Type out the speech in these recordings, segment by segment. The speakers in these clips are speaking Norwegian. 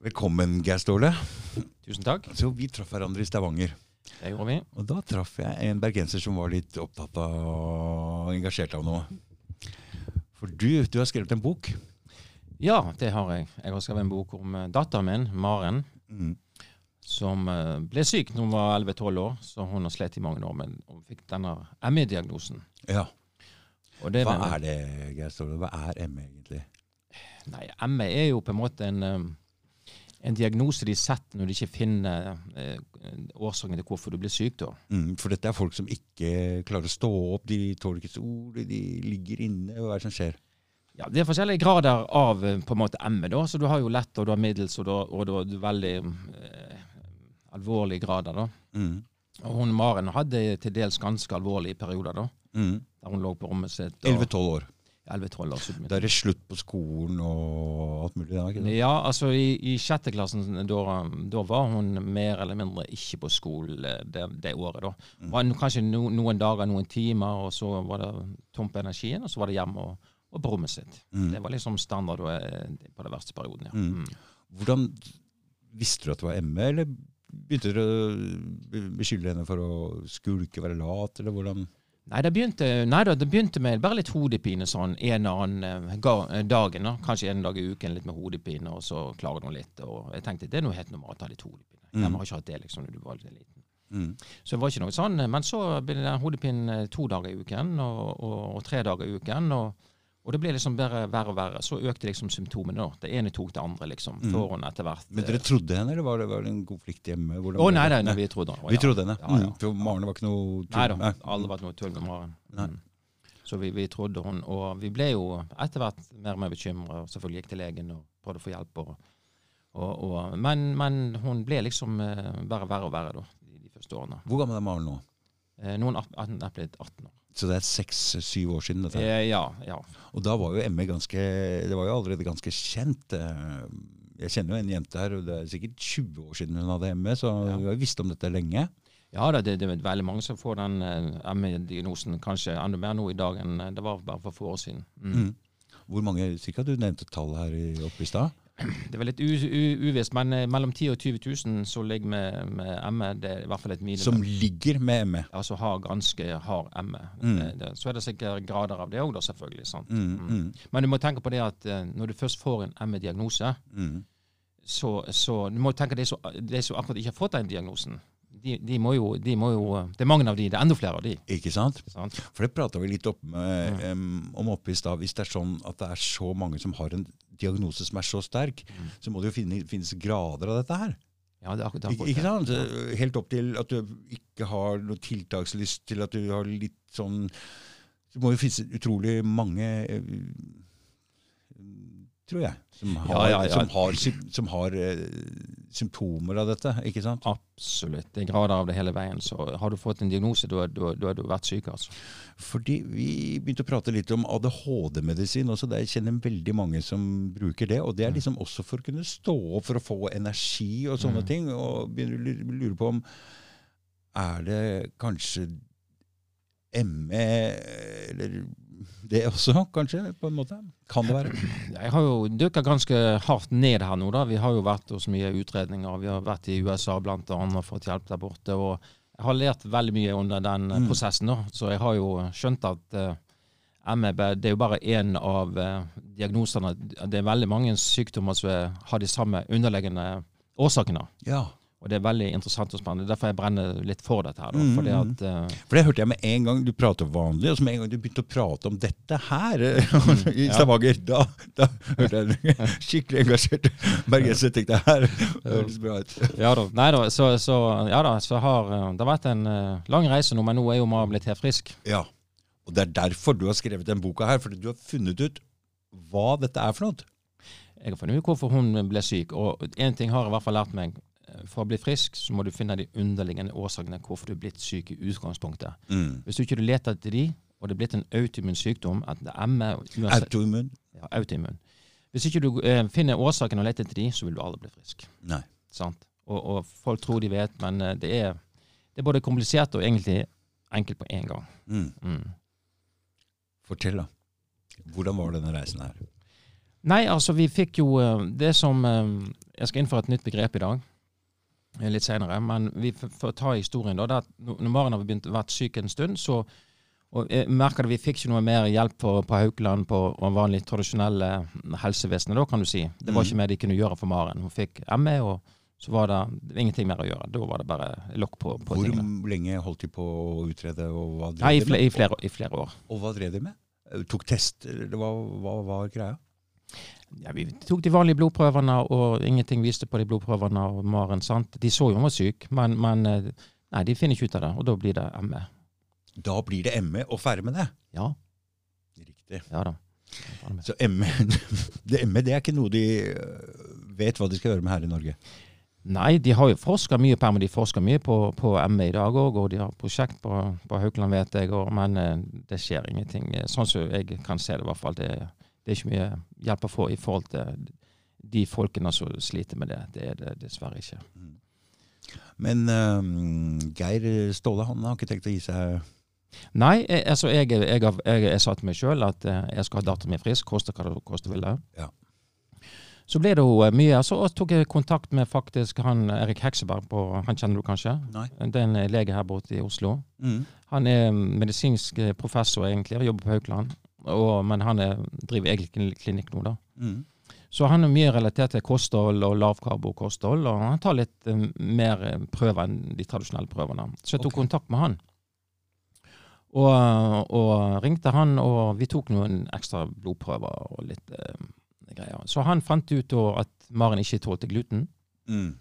Velkommen, Geir Ståle. Tusen takk. Så Vi traff hverandre i Stavanger. Det gjorde vi. Og da traff jeg en bergenser som var litt opptatt av og engasjert av noe. For du, du har skrevet en bok. Ja, det har jeg. Jeg har skrevet en bok om eh, datteren min, Maren, Mm. som eh, ble syk da hun var 11-12 år. Så hun har slitt i mange år, men hun fikk denne ME-diagnosen. Ja. Og det Hva med- er det, Geir Ståle? Hva er ME egentlig? Nei, ME er jo på en måte en, eh, en diagnose de setter når de ikke finner eh, årsaken til hvorfor du blir syk. da. Mm, for dette er folk som ikke klarer å stå opp, de tåler ikke sol, de ligger inne. Hva er det som skjer? Ja, Det er forskjellige grader av eh, på en måte ME. da, så Du har jo lett, og du har middels, og du har, og du har veldig eh, alvorlige grader. da. Mm. Og hun Maren hadde til dels ganske alvorlige perioder. da, Mm. der hun lå på rommet sitt. 11-12 år. 11-12 år. Da er det slutt på skolen og alt mulig? Der, ikke? Ja, altså i, i sjette klassen da, da var hun mer eller mindre ikke på skolen det, det året. da. Mm. Var kanskje no, noen dager, noen timer, og så var det tomt på energien, og så var det hjemme og, og på rommet sitt. Mm. Det var liksom standard da, eh, på den verste perioden. ja. Mm. Mm. Hvordan Visste du at det var ME, eller begynte dere å beskylde henne for å skulke, være lat, eller hvordan? Nei, det begynte, nei da, det begynte med bare litt hodepine sånn en eller annen eh, ga, eh, dagen. da. Kanskje en dag i uken litt med hodepine, og så klager hun litt. og Jeg tenkte det er noe helt normalt å ha litt hodepine. Mm. Jeg har ikke hatt det liksom når du var liten. Mm. Så det var ikke noe sånn. Men så ble det hodepine to dager i uken og, og, og tre dager i uken. Og, og det ble liksom bare verre og verre. Så økte liksom symptomene. da. Det ene tok det andre, liksom. Mm. Før hun etter hvert Men dere trodde henne, eller var det, var det en konflikt hjemme? Å oh, nei, nei, nei, vi trodde henne. Vi trodde henne. Ja, ja. Mm. For Maren var ikke noe Nei da, alle var ikke noe tull med Maren. Mm. Så vi, vi trodde hun, og vi ble jo etter hvert mer og mer bekymra. Selvfølgelig gikk til legen og prøvde å få hjelp. Og, og, og, men, men hun ble liksom eh, verre verre og verre da, de, de første årene. Hvor gammel er Maren nå? Eh, Noen er blitt 18 år. Så det er seks-syv år siden? dette. Eh, ja, ja. Og da var jo ME ganske Det var jo allerede ganske kjent. eh, Jeg kjenner jo en jente her, og det er sikkert 20 år siden hun hadde ME, så Ja. vi har visst om dette lenge. Ja, det, det er veldig mange som får den eh, ME-diagnosen kanskje enda mer nå i dag enn det var bare for få år siden. Mm. Mm. Hvor mange cirka? Du nevnte tall her i- oppe i stad. Det var litt u, u, uvisst, men eh, mellom 10 og 20 000 som ligger med, med ME, det er i hvert fall et minimum. Som ligger med ME. Ja, som har ganske hard ME. Mm. Det, det, så er det sikkert grader av det òg, selvfølgelig. sant? Mm, mm, Men du må tenke på det at eh, når du først får en ME-diagnose, mm. så, så du må tenke på de som akkurat ikke har fått den diagnosen. De, de, må jo, de må jo Det er mange av de, det er enda flere av de. Ikke sant? sant? For det prata vi litt opp med, em, om oppe i stad. Hvis det er sånn at det er så mange som har en diagnose som er så sterk, Mm. så må det jo finne, finnes grader av dette her. Ja, det er akkurat, det er ikke sant? Helt opp til at du ikke har noe tiltakslyst, til at du har litt sånn Det må jo finnes utrolig mange eh, Tror jeg. Som har, Ja, ja. Som har, som har uh, symptomer av dette. ikke sant? Absolutt. Det er grader av det hele veien. Så har du fått en diagnose, da har du vært syk, altså. Fordi Vi begynte å prate litt om ADHD-medisin. også, der Jeg kjenner veldig mange som bruker det. og Det er liksom også for å kunne stå opp for å få energi og sånne Mm. ting. og begynner å lure på om Er det kanskje ME eller det også, kanskje? på en måte? Kan det være? Jeg har jo dykka ganske hardt ned her nå. da. Vi har jo vært hos mye utredninger. Vi har vært i USA annet og fått hjelp der borte. og Jeg har lært veldig mye under den eh, Mm. prosessen. da. Så jeg har jo skjønt at uh, MEB det er jo bare én av uh, diagnosene. Det er veldig mange sykdommer som har de samme underliggende årsakene. Ja. Og det er veldig interessant og spennende. Derfor jeg brenner litt for dette her. Mm, Fordi mm. at uh, For det hørte jeg med en gang du prater vanlig, og så med en gang du begynte å prate om dette her i Stavanger, ja. Da, da hørte jeg en skikkelig engasjert bergenser. tenkte det her. Høres bra ut. Ja da. Nei da, så, så, ja da, så har eh, det har vært en eh, lang reise nå, men nå er jo Maren blitt helt frisk. Ja. Og det er derfor du har skrevet den boka her, fordi du har funnet ut hva dette er for noe. Jeg har funnet ut hvorfor hun ble syk, og én ting har jeg i hvert fall lært meg. Eh, For å bli frisk så må du finne de underliggende årsakene hvorfor du er blitt syk i utgangspunktet. Mm. Hvis du ikke leter etter de, og det er blitt en autoimmun sykdom, at det er ME Autoimmun? ja, autoimmun. Hvis ikke du eh, finner årsaken og leter etter de, så vil du aldri bli frisk. Nei. Sant? Og, og folk tror de vet, men eh, det er, det er både komplisert og egentlig enkelt på én gang. Mm. Mm. Fortell, da. Hvordan var denne reisen her? Nei, altså vi fikk jo eh, Det som eh, jeg skal innføre et nytt begrep i dag. Eh, Litt senere. Men vi får ta historien, da. Det at når Maren har begynt å vært syk en stund, så og jeg merker det, Vi fikk ikke noe mer hjelp på, på Haukeland på vanlig tradisjonelle helsevesenet, da, kan du si. Det var Mhm. ikke mer de kunne gjøre for Maren. Hun fikk ME, og så var det, ingenting mer å gjøre. Da var det bare lokk på, på Hvor tingene. lenge holdt de på å utrede, og hva drev Nei, i, med? i, flere, I flere år. Og hva drev de med? Eh, Tok tester, hva hva var greia? Ja, vi tok de vanlige blodprøvene, og ingenting viste på de blodprøvene og Maren. sant? De så jo hun var syk, men, men eh, nei, de finner ikke ut av det. Og da blir det ME. Da blir det ME og ferdig med det. Ja, Riktig. ja da. Så ME, det, ME det er ikke noe de øh, vet hva de skal gjøre med her i Norge. Nei, de har jo forska mye på ME. De forsker mye på, på ME i dag òg, og de har prosjekt på, på Haukeland, vet jeg. Og, men eh, det skjer ingenting. Eh, Sånn som jeg kan se det, i hvert fall. Det, det er ikke mye hjelp å få i forhold til de folkene som sliter med det. Det er det dessverre ikke. Men um, Geir Ståle han har ikke tenkt å gi seg Nei, jeg, altså jeg, jeg, jeg, jeg, sa til meg sjøl at eh, jeg skal ha datteren min frisk, koste hva det koste ville. Ja. Så ble det jo eh, mye. Så tok jeg kontakt med faktisk han Erik Hekseberg på Han kjenner du kanskje? Nei. Det er en lege her borte i Oslo. Mm. Han er medisinsk eh, professor egentlig, og jobber på Haukeland. Og, men han er, driver egen klinikk nå, da. Mm. Så han er mye relatert til kosthold og lavkarbokosthold, og han tar litt eh, mer eh, prøver enn de tradisjonelle prøvene. Så jeg tok okay. kontakt med han. Og, og ringte han, og vi tok noen ekstra blodprøver og litt uh, greier. Så han fant ut da at Maren ikke tålte gluten. Mm.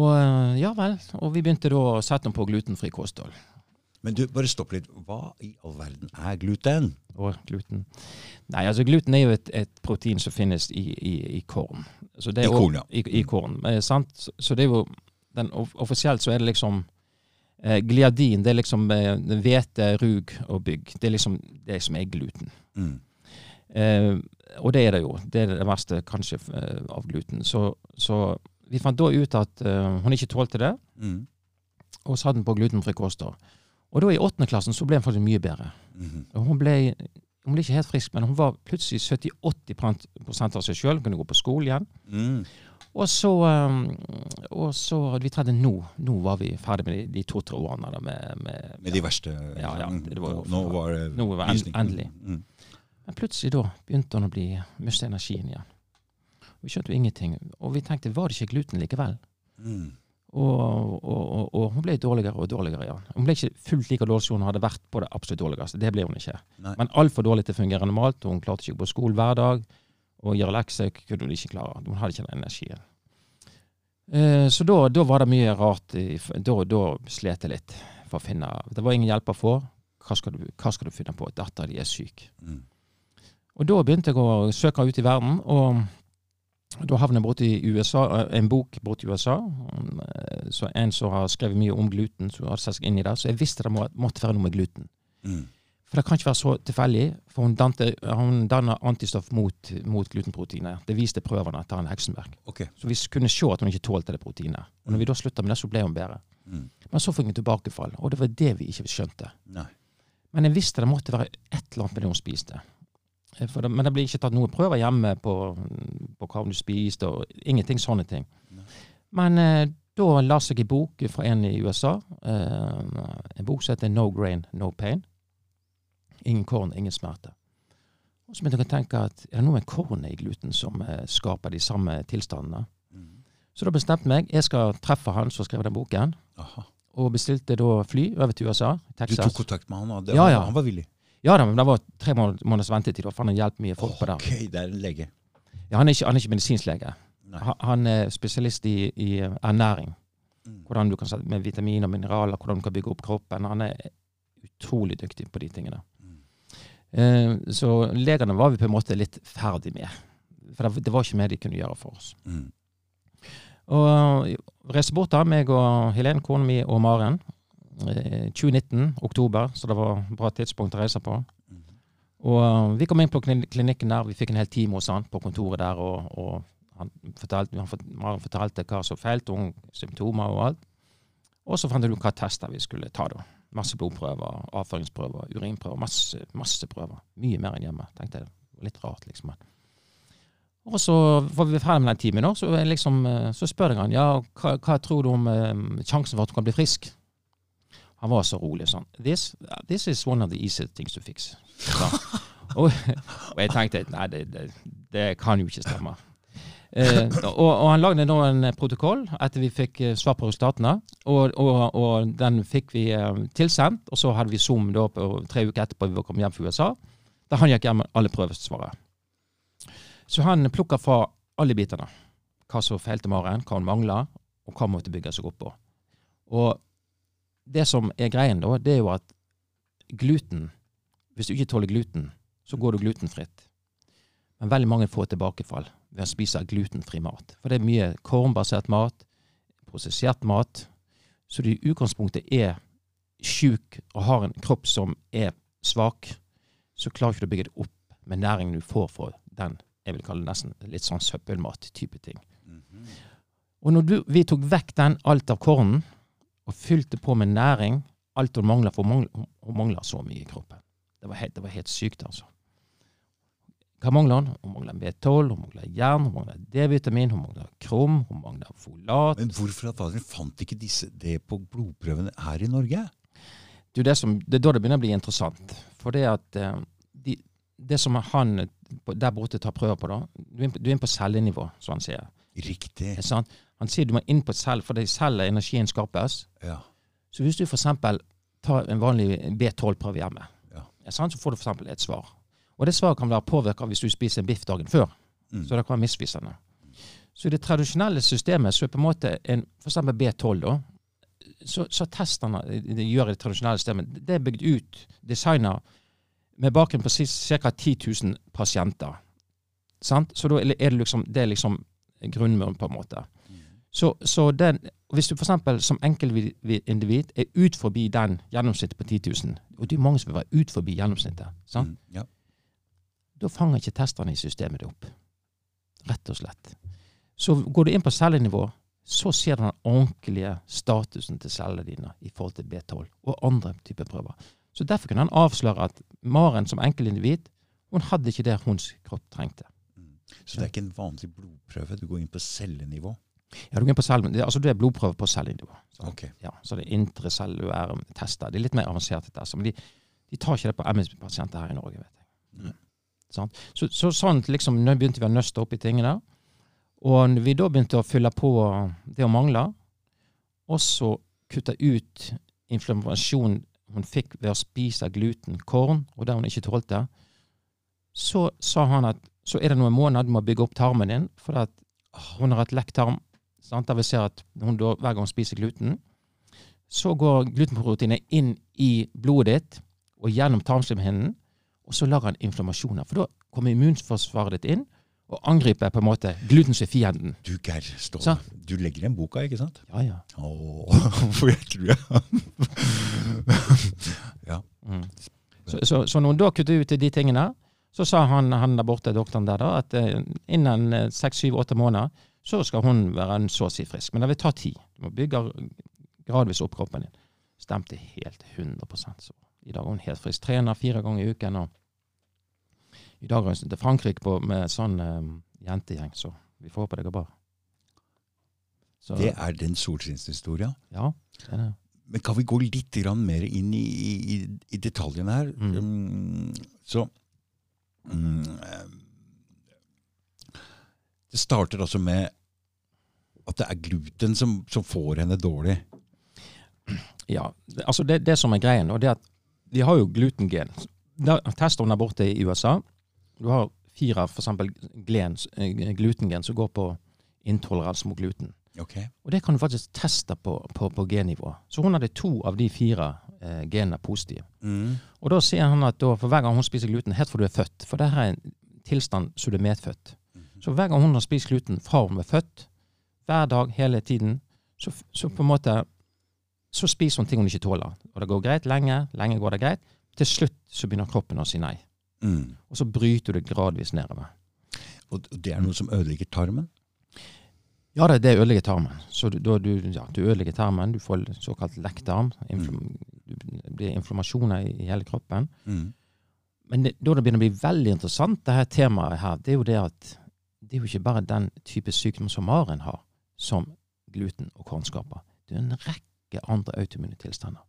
Og ja vel, og vi begynte da å sette henne på glutenfri kosthold. Men du, bare stopp litt. Hva i all verden er gluten? Og gluten. Nei, altså gluten er jo et, et protein som finnes i, i, i korn. Så det I korn, ja. I, korn, eh, sant? Så, så det er jo den, Offisielt så er det liksom eh, Gliadin, det er liksom eh, rug og bygg. Det er liksom det som er gluten. Mm. Eh, og det er det jo. Det er det verste kanskje eh, av gluten. Så, så vi fant da ut at eh, hun ikke tålte det, Mm. og satte den på glutenfri koster. Og da i åttende klassen så ble hun faktisk mye bedre. Mhm. Og Hun ble, hun ble ikke helt frisk, men hun var plutselig 70-80 av seg sjøl. Kunne gå på skole igjen. Mm. Og så, um, og så Vi trengte nå Nå var vi ferdig med de, de to-tre årene. Da, med, med, Med de verste Ja, ja, det- det var Nå var det Nå var en- endelig. Mm. Men plutselig da begynte hun å bli miste energien igjen. Vi skjønte jo ingenting. Og vi tenkte var det ikke gluten likevel? Mm. Og, og, og, hun ble dårligere og dårligere Ja. Hun ble ikke fullt like dårlig som hun hadde vært på det absolutt dårligste. Det ble hun ikke. Nei. Men altfor dårlig til å fungere normalt. Hun klarte ikke å gå på skolen hver dag. Og gjøre lekser kunne hun ikke klare. Hun hadde ikke den energien. Eh, så da, da var det mye rart. Da, da slet jeg litt for å finne Det var ingen hjelp å få. Hva skal du, hva skal du finne på? Dattera di er syk. Mm. Og da begynte jeg å søke ut i verden, og da havner jeg borti USA, eh, en bok borti i USA. eh, Så en som har skrevet mye om gluten, som sett seg inn i det. Så jeg visste det må, måtte være noe med gluten. Mm. For det kan ikke være så tilfeldig, for hun, dante, hun danner antistoff mot, mot glutenproteinet. Det viste prøvene til han Heksenberg. Okay. Så vi kunne se at hun ikke tålte det proteinet. Og når vi da slutta med det, så ble hun bedre. Mm. Men så fikk hun tilbakefall, og det var det vi ikke skjønte. Nei. Men jeg visste det måtte være et eller annet med det hun spiste. Eh, det, men det blir ikke tatt noen prøver hjemme på, på hva du spiste, og ingenting sånne ting. Nei. Men eh, da leste jeg en bok fra en i USA. Eh, en bok som heter No Grain, No Pain. Ingen korn, ingen smerte. Og så begynte jeg å tenke at er det noe med kornet i gluten som eh, skaper de samme tilstandene? Mm. Så da bestemte jeg meg. Jeg skal treffe han som skrev den boken. Aha. Og bestilte da fly over til USA. Texas. Du tok kontakt med han, det, Ja, ja. han var villig? Ja da, men det var tre måneders ventetid. Og han har hjulpet mye folk på det. Ok, det er en lege. Ja, han, er ikke, han er ikke medisinsk lege. Han, han er spesialist i, i ernæring. Mm. Hvordan du kan sette med vitaminer og mineraler, hvordan du kan bygge opp kroppen. Han er utrolig dyktig på de tingene. Mm. Eh, så legene var vi på en måte litt ferdig med. For det, det var ikke mer de kunne gjøre for oss. Mm. Og reiste bort da, meg og Helen, kona mi og Maren. Eh, 2019, oktober, så det var et bra tidspunkt å reise på. Mm. Og uh, vi kom inn på klinikken der, vi fikk en hel time hos han på kontoret der, og, og han fortalte, han fortalte hva som feilte, og symptomer og alt. Og så fant vi ut hva tester vi skulle ta da. Masse blodprøver, avføringsprøver, urinprøver, masse, masse prøver. Mye mer enn hjemme, tenkte jeg. Litt rart, liksom. Og så var vi ferdig med den timen, så, liksom, eh, så spør jeg han ja, hva, hva tror du om eh, sjansen for at du kan bli frisk. Han var så rolig sånn This, this is one of the easiest things to fix. Så, og, og jeg tenkte nei, det, det, det kan jo ikke stemme. Eh, og, og han lagde nå en protokoll etter vi fikk eh, svar på resultatene. Og, og, og den fikk vi eh, tilsendt, og så hadde vi Zoom da på tre uker etterpå vi kommet hjem fra USA. Da han gikk hjem med alle prøvesvarene. Så han plukka fra alle bitene. Hva som feilte Maren, hva hun mangla, og hva måtte bygge seg opp på. Og det som er greien da, det er jo at gluten Hvis du ikke tåler gluten, så går du glutenfritt. Men veldig mange får tilbakefall ved å spise glutenfri mat. For det er mye kornbasert mat, prosessert mat. Så du i utgangspunktet er sjuk og har en kropp som er svak, så klarer ikke du å bygge det opp med næringen du får fra den jeg vil kalle det nesten litt sånn søppelmat-type ting. Og når du, vi tok vekk den alt av kornen, og fylte på med næring, alt hun mangla, for hun mangler, så mye i kroppen. Det var helt, det var helt sykt, altså. Hva mangler hun? Hun mangler B12, hun mangler jern, hun mangler D-vitamin, hun mangler krom, hun mangler folat. Men hvorfor at Adrian fant ikke disse, det på blodprøvene her i Norge? Du, det, som, det er da det begynner å bli interessant. For det at eh, de, det som han der borte tar prøver på, da Du er inne på, er cellenivå, som han sier. Riktig. Ikke sant? Han sier du må inn på cell, for det er i celler energien skapes. Ja. Så hvis du eksempel tar en vanlig B12-prøve hjemme, Ja. så får du eksempel et svar. Og det svaret kan være påvirka hvis du spiser en biff dagen før. Mm. Så det kan være misvisende. Så i det tradisjonelle systemet så er på en måte en for eksempel B12, da, så, så testene de gjør i det tradisjonelle systemet, det er bygd ut, designa med bakgrunn på ca. 10 000 pasienter. Sant? Så da er det liksom, det er liksom grunnmuren, på en måte. Så, så den, hvis du eksempel som enkeltindivid er ut forbi den gjennomsnittet på 10 000, og det er mange som vil være ut forbi gjennomsnittet, sant? Mm. Ja. da fanger ikke testerne i systemet det opp. Rett og slett. Så går du inn på cellenivå, så ser du den ordentlige statusen til cellene dine i forhold til B12 og andre typer prøver. Så Derfor kunne han avsløre at Maren som enkeltindivid hun hadde ikke det hennes kropp trengte. Så det er ikke en vanlig blodprøve? Du går inn på cellenivå? Ja, du går inn på cell, det, altså det er blodprøve på cellenivå. Så, Ok. ja, så det er intracellulære tester. Det er litt mer avanserte tester. Men de, de tar ikke det på MS-pasienter her i Norge, vet jeg. Mm. Sånn. Så, så sånn liksom, nå begynte vi å nøste opp i tingene. Og vi da begynte å fylle på det hun mangla, og så kutte ut inflammasjon hun fikk ved å spise gluten, korn, og det hun ikke tålte, så sa han at så er det noen måneder du må bygge opp tarmen din, for at hun har et lekk tarm. Sant? Der vi ser at hun da, hver gang hun spiser gluten, så går glutenproteinet inn i blodet ditt og gjennom tarmslimhinnen, og så lager han inflammasjoner. For da kommer immunforsvaret ditt inn og angriper på en måte gluten som fienden. Du, Geir Ståle, du legger igjen boka, ikke sant? Ja, ja. Åh, for jeg tror jeg Ja. Mm. Så, så, så når hun da kuttet ut de tingene, så sa han, han der borte, doktoren der, da, at eh, innen eh, seks, syv, åtte måneder så skal hun være en så å si frisk. Men det vil ta tid. Du må bygge gradvis opp kroppen din. Stemte helt 100% så I dag er hun helt frisk. Trener fire ganger i uken. og I dag er hun til Frankrike på, med sånn um, jentegjeng, så vi får håpe det går bra. Så, Det er den solskinnshistoria. Ja, det er det. Men kan vi gå litt grann mer inn i, i, i detaljene her? Mm. Um, så mm, eh, Det starter altså med at det er gluten som, som får henne dårlig. Ja, altså det, det som er greien, nå, det er at vi har jo glutengen. Hun der borte i USA. Du har fire eksempel glen, eh, glutengen som går på intoleranse mot gluten. Okay. Og det kan du faktisk teste på, på, på gennivå. Så hun hadde to av de fire eh, genene positive. Mm. Og da sier han at da, for hver gang hun spiser gluten, helt fra du er født For det her er en tilstand som du er medfødt. Så hver gang hun har spist gluten fra hun er født, hver dag, hele tiden, så, så på en måte så spiser hun ting hun ikke tåler. Og det går greit lenge, lenge går det greit. Til slutt så begynner kroppen å si nei. Mm. Og så bryter du det gradvis nedover. Og det er noe som ødelegger tarmen? Ja, det, det ødelegger tarmen. Så du, du, ja, du ødelegger tarmen, du får såkalt lekktarm. Inflam, Det blir inflammasjoner i, i hele kroppen. Mm. Men det, da det begynner å bli veldig interessant, det her temaet her, det er jo det at det er jo ikke bare den type sykdom som maren har, som gluten og korn skaper. Det er en rekke andre autoimmune tilstander.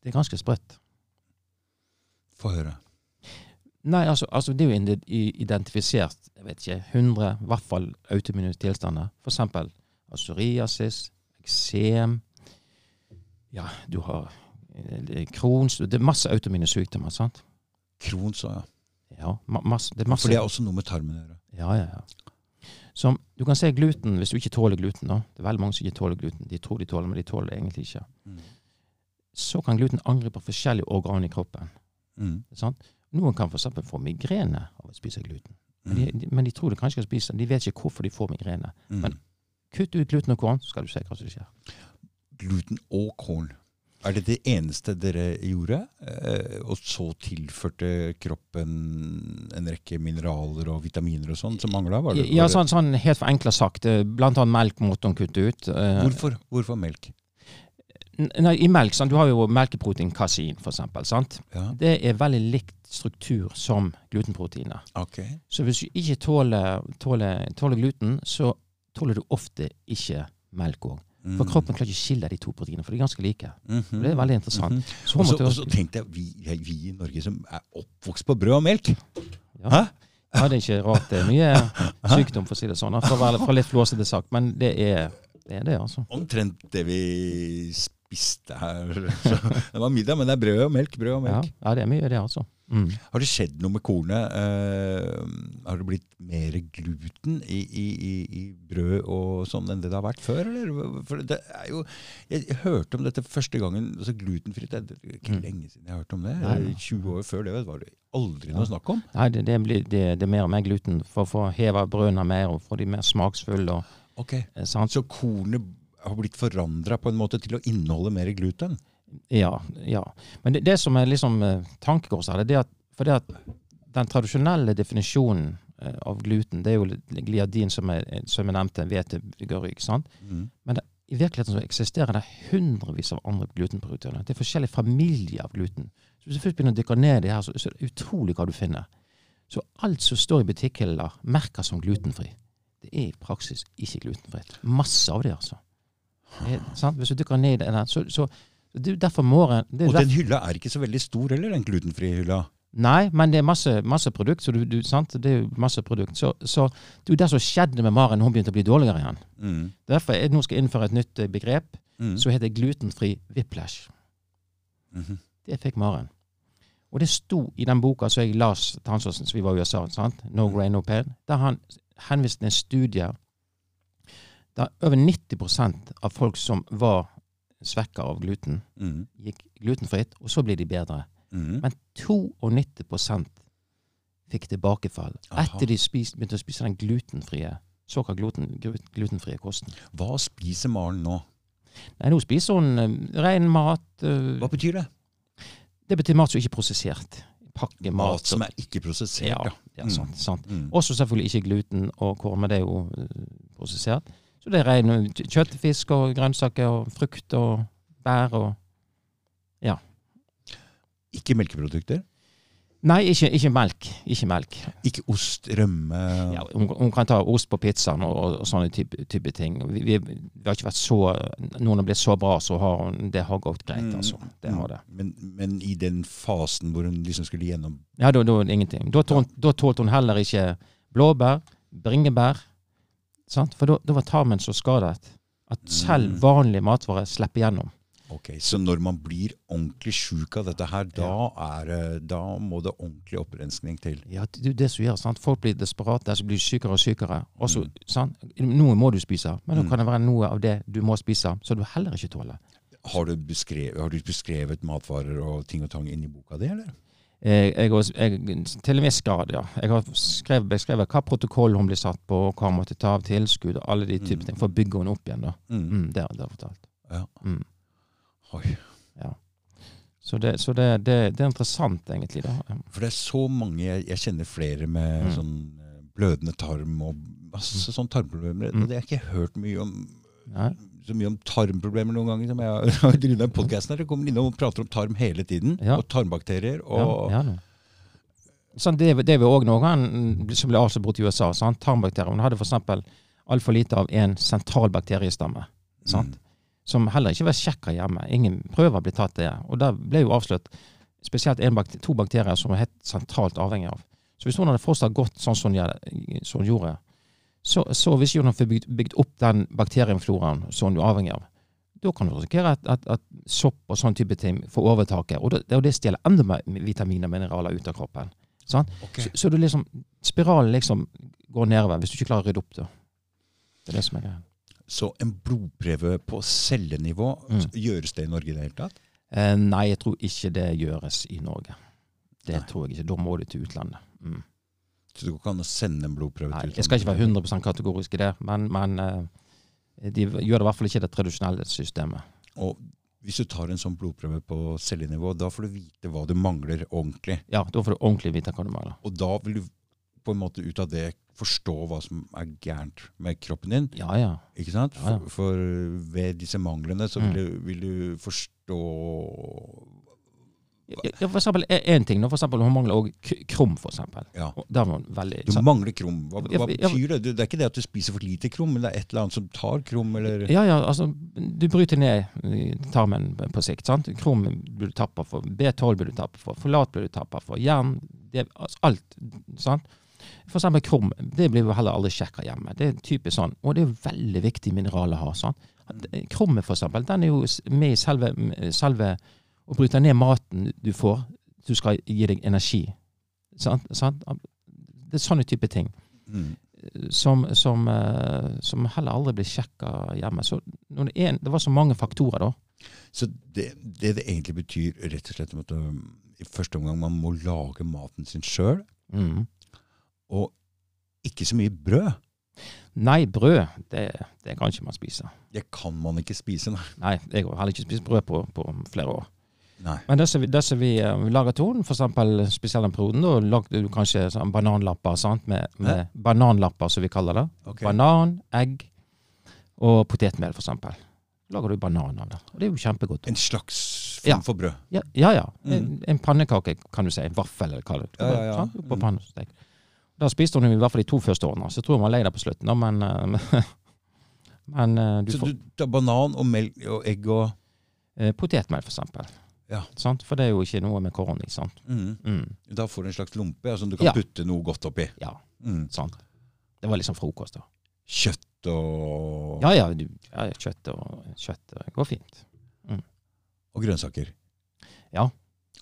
Det er ganske sprøtt. Få høre. Nei, altså, altså det er jo identifisert jeg vet ikke, 100 i hvert fall autoimmune tilstander. Eksempel psoriasis, eksem Ja, du har eh, Crohns Det er masse autoimmune sykdommer. sant? Crohns òg, ja. Ja, ma masse, det er masse For det er også noe med tarmen å gjøre. Ja, ja, ja. Som, du kan se gluten hvis du ikke tåler gluten. da. Det er veldig mange som ikke tåler gluten. De tror de tåler, men de tåler det egentlig ikke. Så kan gluten angripe forskjellige organer i kroppen. Mm. Sant? Noen kan f.eks. få migrene av å spise gluten. Men de, Mm. de, men de tror de kanskje skal spise De vet ikke hvorfor de får migrene. Mm. men- Kutt ut gluten og korn, så skal du se hva som skjer. Gluten og korn. Er det det eneste dere gjorde? Eh, og så tilførte kroppen en rekke mineraler og vitaminer og sånn som mangla? Var det, Ja, sånn, sånn helt for enkelt sagt. eh, Blant annet melk måtte hun kutte ut. eh, Hvorfor, hvorfor melk? Nei, I melk, sant? Du har jo melkeprotein kasein, eksempel. Ja, Det er veldig likt struktur som glutenproteiner. ok. Så hvis du ikke tåler, tåler, tåler gluten, så tåler du ofte ikke melk òg. Mm. For kroppen klarer ikke å skille de to proteinene, for de er ganske like. Mhm. Det er veldig interessant. Mm -hmm. Og så- også... og så tenkte jeg, vi, vi i Norge som er oppvokst på brød og melk ja. Hæ? ja, det er ikke rart. Det er mye sykdom, for å si det sånn. For, å være- for litt flåsete sagt. Men det er det, er det altså. Omtrent det vi spiste her. Så det var middag, men det er brød og melk. Brød og Ja, melk. ja, det er mye, det, altså. Mm. Har det skjedd noe med kornet? Uh, har det blitt mer gluten i, i, i, i brød og sånn enn det det har vært før? Eller? For det er jo, jeg, hørte om dette første gangen. altså Glutenfritt det er ikke Mm. lenge siden jeg har hørt om det. Nei, ja. 20 år før det var det aldri noe snakk om. Nei, det, det, blir, det, det er mer og mer gluten for å få heva brødene mer og få de mer smaksfulle. Og, Ok, eh. Så kornet har blitt forandra på en måte til å inneholde mer gluten? Ja. ja. Men det, det som er liksom eh, tankekors her, det er at, for det at den tradisjonelle definisjonen eh, av gluten, det er jo gliadin, som jeg, som jeg nevnte, hvetebyggerrygg. sant? Mm. I virkeligheten så eksisterer det hundrevis av andre glutenproteiner. Det er forskjellige familier av gluten. Så Hvis du først begynner å dykke ned i det her, så, så er det utrolig hva du finner. Så alt som står i butikkhyller, merker som glutenfri. Det er i praksis ikke glutenfritt. Masse av det, altså. Det er, sant? Hvis du dykker ned i det, så, så jo derfor det er Og den hylla er ikke så veldig stor heller, den glutenfrie hylla. Nei, men det er masse, masse produkt. Så du, du, sant? Det er masse produkt. Så, så det er jo det som skjedde med Maren hun begynte å bli dårligere igjen. Mm. Derfor jeg nå skal jeg innføre et nytt eh, begrep Mm. som heter glutenfri whiplash. Mhm. Det fikk Maren. Og det sto i den boka som jeg las til han som vi var i USA, sant? No Mm. Grain No Pain, der han henviste til en studie der over 90% av folk som var svekka av gluten, Mm. gikk glutenfritt, og så blir de bedre. Mm. Men 92% fikk tilbakefall Aha. etter de spist, begynte å spise den glutenfrie såkalt gluten, glutenfrie kosten. Hva spiser Maren nå? Nei, nå spiser hun uh, ren mat. Uh, Hva betyr det? Det betyr mat som ikke er prosessert. Pakkemat. Mat som er ikke prosessert. ja, Ja. Mm. sant, sant. Mm. Også selvfølgelig ikke gluten og korn, men det er jo uh, prosessert. Så det er rein kjøttfisk og grønnsaker og frukt og bær og Ikke melkeprodukter. Nei, ikke, ikke melk. Ikke melk. Ikke ost, rømme Ja, hun, hun kan ta ost på pizzaen og, og, og sånne type, type ting. Vi, vi, vi har ikke vært så Noen har blitt så bra, så har hun Det har gått greit, Mm. altså. Det har det. Men, men i den fasen hvor hun liksom skulle gjennom Ja, da, da ingenting. Da tålte, hun, hun heller ikke blåbær, bringebær. Sant? For da, var tarmen så skadet at selv Mm. vanlige matvarer slipper gjennom. Ok, Så når man blir ordentlig sjuk av dette her, da, er, da må det ordentlig opprenskning til. Ja, det er det som gjør. Sant? Folk blir desperate, så blir de sykere og sykere. Også, Mm. sant? Noe må du spise, men da Mm. kan det være noe av det du må spise, som du heller ikke tåler. Har du, beskrevet, har du beskrevet matvarer og ting og tang inni boka di, eller? Jeg, jeg, jeg, til viss grad, ja. Jeg har skrevet, beskrevet hva protokoll hun ble satt på, hva hun måtte ta av tilskudd, og alle de typer Mm. ting, for å bygge henne opp igjen. da. Mm. Mm, det har jeg fortalt. Ja. Mm. Oi. Så, det, så det, det, det er interessant, egentlig. da. For det er så mange Jeg, jeg kjenner flere med Mm. sånn eh, blødende tarm og masse sånn tarmproblemer. Mm. Og det har jeg ikke hørt mye om Nei. Så mye om tarmproblemer noen ganger. som jeg har- drevet med podcasten her. Jeg kommer innom og prater om tarm hele tiden. Ja. Og tarmbakterier. Og ja, ja, Sånn, det, det vi òg noe som ble avslørt i USA. Sant? Tarmbakterier. Hun hadde f.eks. altfor lite av en sentral bakteriestamme. Sant? Mm. Som heller ikke var sjekka hjemme. Ingen prøver ble tatt det. Og der ble jo avslørt spesielt en bakter to bakterier som hun var helt sentralt avhengig av. Så hvis hun hadde fortsatt gått sånn som hun, som hun gjorde, så, så hvis du får bygd, bygd opp den bakteriefloraen som du er avhengig av, da kan du risikere at, at, at sopp og sånn type ting får overtaket. Og det, og det stjeler enda mer vitaminer og mineraler ut av kroppen. Sånn? Okay. Så, så du liksom, spiralen liksom går nedover hvis du ikke klarer å rydde opp. da. Det er det som er greia. Så en blodprøve på cellenivå, Mm. gjøres det i Norge i det hele tatt? Eh, nei, jeg tror ikke det gjøres i Norge. Det Nei. tror jeg ikke. Da må du til utlandet. Mm. Så det går ikke an å sende en blodprøve Nei, til jeg skal ikke være 100 kategorisk i det, men, men eh, de gjør det i hvert fall ikke det tradisjonelle systemet. Og hvis du tar en sånn blodprøve på cellenivå, da får du vite hva du mangler ordentlig. Ja, da får du ordentlig vite hva du mangler. Og da vil du på en måte ut av det forstå hva som er gærent med kroppen din. Ja, ja. Ikke sant? For, for ved disse manglene så vil, Mm. du, vil du forstå Ja, For eksempel én ting. For eksempel, hun mangler òg krum, for eksempel. Ja. Veldig Du mangler krum. Hva, hva betyr det? Det er ikke det at du spiser for lite krum, men det er et eller annet som tar krum, eller Ja, ja, altså, du bryter ned tarmen på sikt. sant? Krom blir du tappa for, B12 blir du tappa for, Forlat blir du tappa for, jern det, altså, Alt. sant? For eksempel krom. Det blir jo heller aldri sjekka hjemme. Det er typisk sånn. Og det er jo veldig viktig mineral å ha. sant? Krummet, for eksempel, den er jo med i selve, selve å bryte ned maten du får, du skal gi deg energi. Sant? sant? Det er sånne type ting mm. som, som, eh, som heller aldri blir sjekka hjemme. Så det, er, det var så mange faktorer, da. Så det, det det egentlig betyr, rett og slett at um, i første omgang man må lage maten sin sjøl, Mm. og ikke så mye brød. Nei, brød, det, det kan ikke man spise. Det kan man ikke spise, nei. Nei, jeg har heller ikke spist brød på, på flere år. Nei. Men det som vi, det som vi eh, lager tonen, f.eks. spesielt den perioden, da lagde du kanskje sånn bananlapper, sant? Med, med bananlapper, som vi kaller det. Okay. Banan, egg og potetmel, eksempel. Lager du banan av det. Og det er jo kjempegodt. En slags form Ja. for brød. Ja, ja. ja. Mm. En, en pannekake, kan du si. En vaffel, eller hva det Ja, ja, ja. sant? På Mm. Da spiste hun i hvert fall de to første årene, så jeg tror hun var lei det på slutten. Men eh, men eh, du Så får du tar banan og melk og egg og potetmel, for eksempel. Ja. For det er jo ikke noe med korn i. sant? mm. Mm. Da får du en slags lompe ja, som du kan Ja. putte noe godt oppi. Ja, Mm. sant. Det var liksom frokost, da. Kjøtt og, Ja, ja, du, ja kjøtt og kjøtt og, går fint. og grønnsaker. Ja.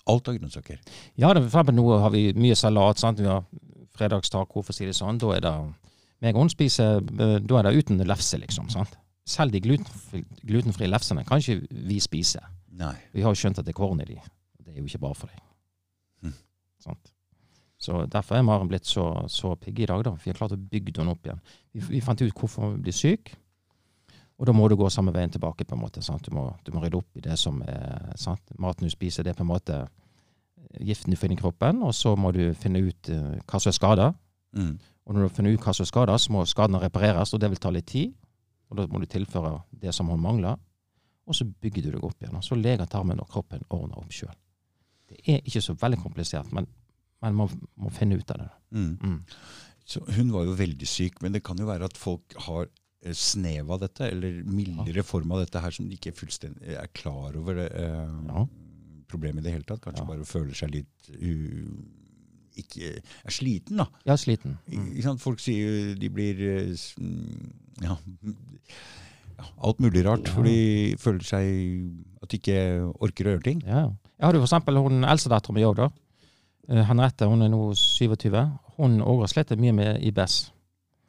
Alt av grønnsaker. Ja, det, for nå har vi mye salat. sant? Vi har fredagstaco, for å si det sånn. Da er det meg og hun spiser eh, Da er det uten lefse, liksom. sant? Selv de glutenfri, glutenfrie lefsene kan ikke vi spise. Nei. Vi har jo skjønt at det er korn i de. Det er jo ikke bra for deg. Mm. Så Derfor er Maren blitt så, så pigg i dag. da. Vi har klart å bygge henne opp igjen. Vi, vi fant ut hvorfor hun blir syk. Og da må du gå samme veien tilbake. på en måte, sant? Du, må, du må rydde opp i det som er sant? Maten du spiser, det er på en måte giften du finner i kroppen. Og så må du finne ut uh, hva som er skada. Mm. Og når du finner ut hva som er skada, så må skadene repareres, og det vil ta litt tid. Og da må du tilføre det som hun mangler, og så bygger du deg opp igjen. Og så leger tarmen og kroppen ordner opp sjøl. Det er ikke så veldig komplisert, men men man må finne ut av det. Mm. Mm. Så hun var jo veldig syk, men det kan jo være at folk har eh, snev av dette, eller mildere form av dette her, som de ikke fullstendig er klar over det, eh, Ja. problemet i det hele tatt. Kanskje Ja. bare føler seg litt u, ikke, er sliten, da. Er sliten. Mm. Folk sier jo de blir eh, mm, ja, ja, alt mulig rart, for de føler seg at de ikke orker å gjøre ting. Ja. Jeg hadde jo eksempel hun eldstedattera mi òg, da. Eh, Henriette, hun er nå 27. Hun òg har slitt mye med IBS.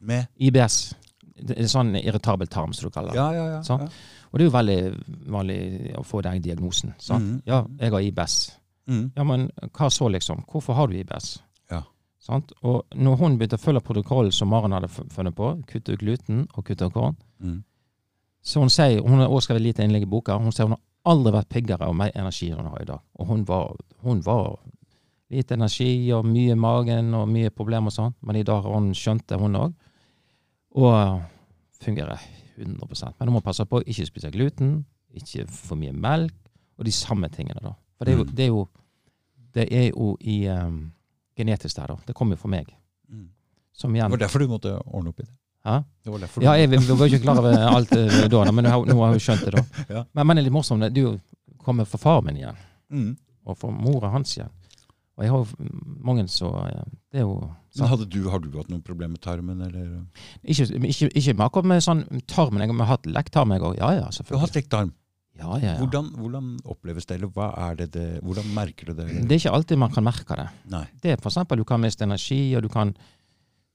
Med IBS. Det er sånn irritabel tarm, som du kaller det. Ja, ja, ja. Ja. Og det er jo veldig vanlig å få den diagnosen. Sant? Mm. Ja, jeg har IBS. Mm. Ja, men hva så, liksom? Hvorfor har du IBS? Ja. Sant? Og når hun begynte å følge protokollen som Maren hadde funnet på, kutte ut gluten og kutte ut korn, Mm. Så hun sier, hun har også skrevet lite innlegg i boka, hun sier hun har aldri vært piggere og mer energi enn hun har i dag. Og hun var, hun var lite energi og mye i magen og mye problemer og sånn, men i dag har hun skjønt det, hun òg. Og fungerer 100% Men hun må passe på å ikke spise gluten, ikke for mye melk, og de samme tingene, da. For det er jo, Mm. det er jo, det er jo i, um, genetisk der, da. Det kommer jo fra meg. Mm. Som Det var derfor du måtte ordne opp i det. Hæ? Ja, jeg, vi var jo ikke klar over alt eh, da, men nå nå har jeg jo skjønt det, da. Ja. Men, men det er litt morsomt. Du kommer fra far min igjen, Mm. og fra mora hans igjen. Og jeg har jo mange så eh, Det er jo Men hadde du, har du hatt noen problemer med tarmen, eller? Ikke, ikke, ikke med akkurat med sånn tarmen. Jeg har hatt lekktarm, jeg òg. Ja, ja, Du har hatt lekktarm? Ja, ja, ja. Hvordan, hvordan oppleves det, eller hva er det det Hvordan merker du det? Det er ikke alltid man kan merke det. Nei. Det er for eksempel du kan miste energi, og du kan,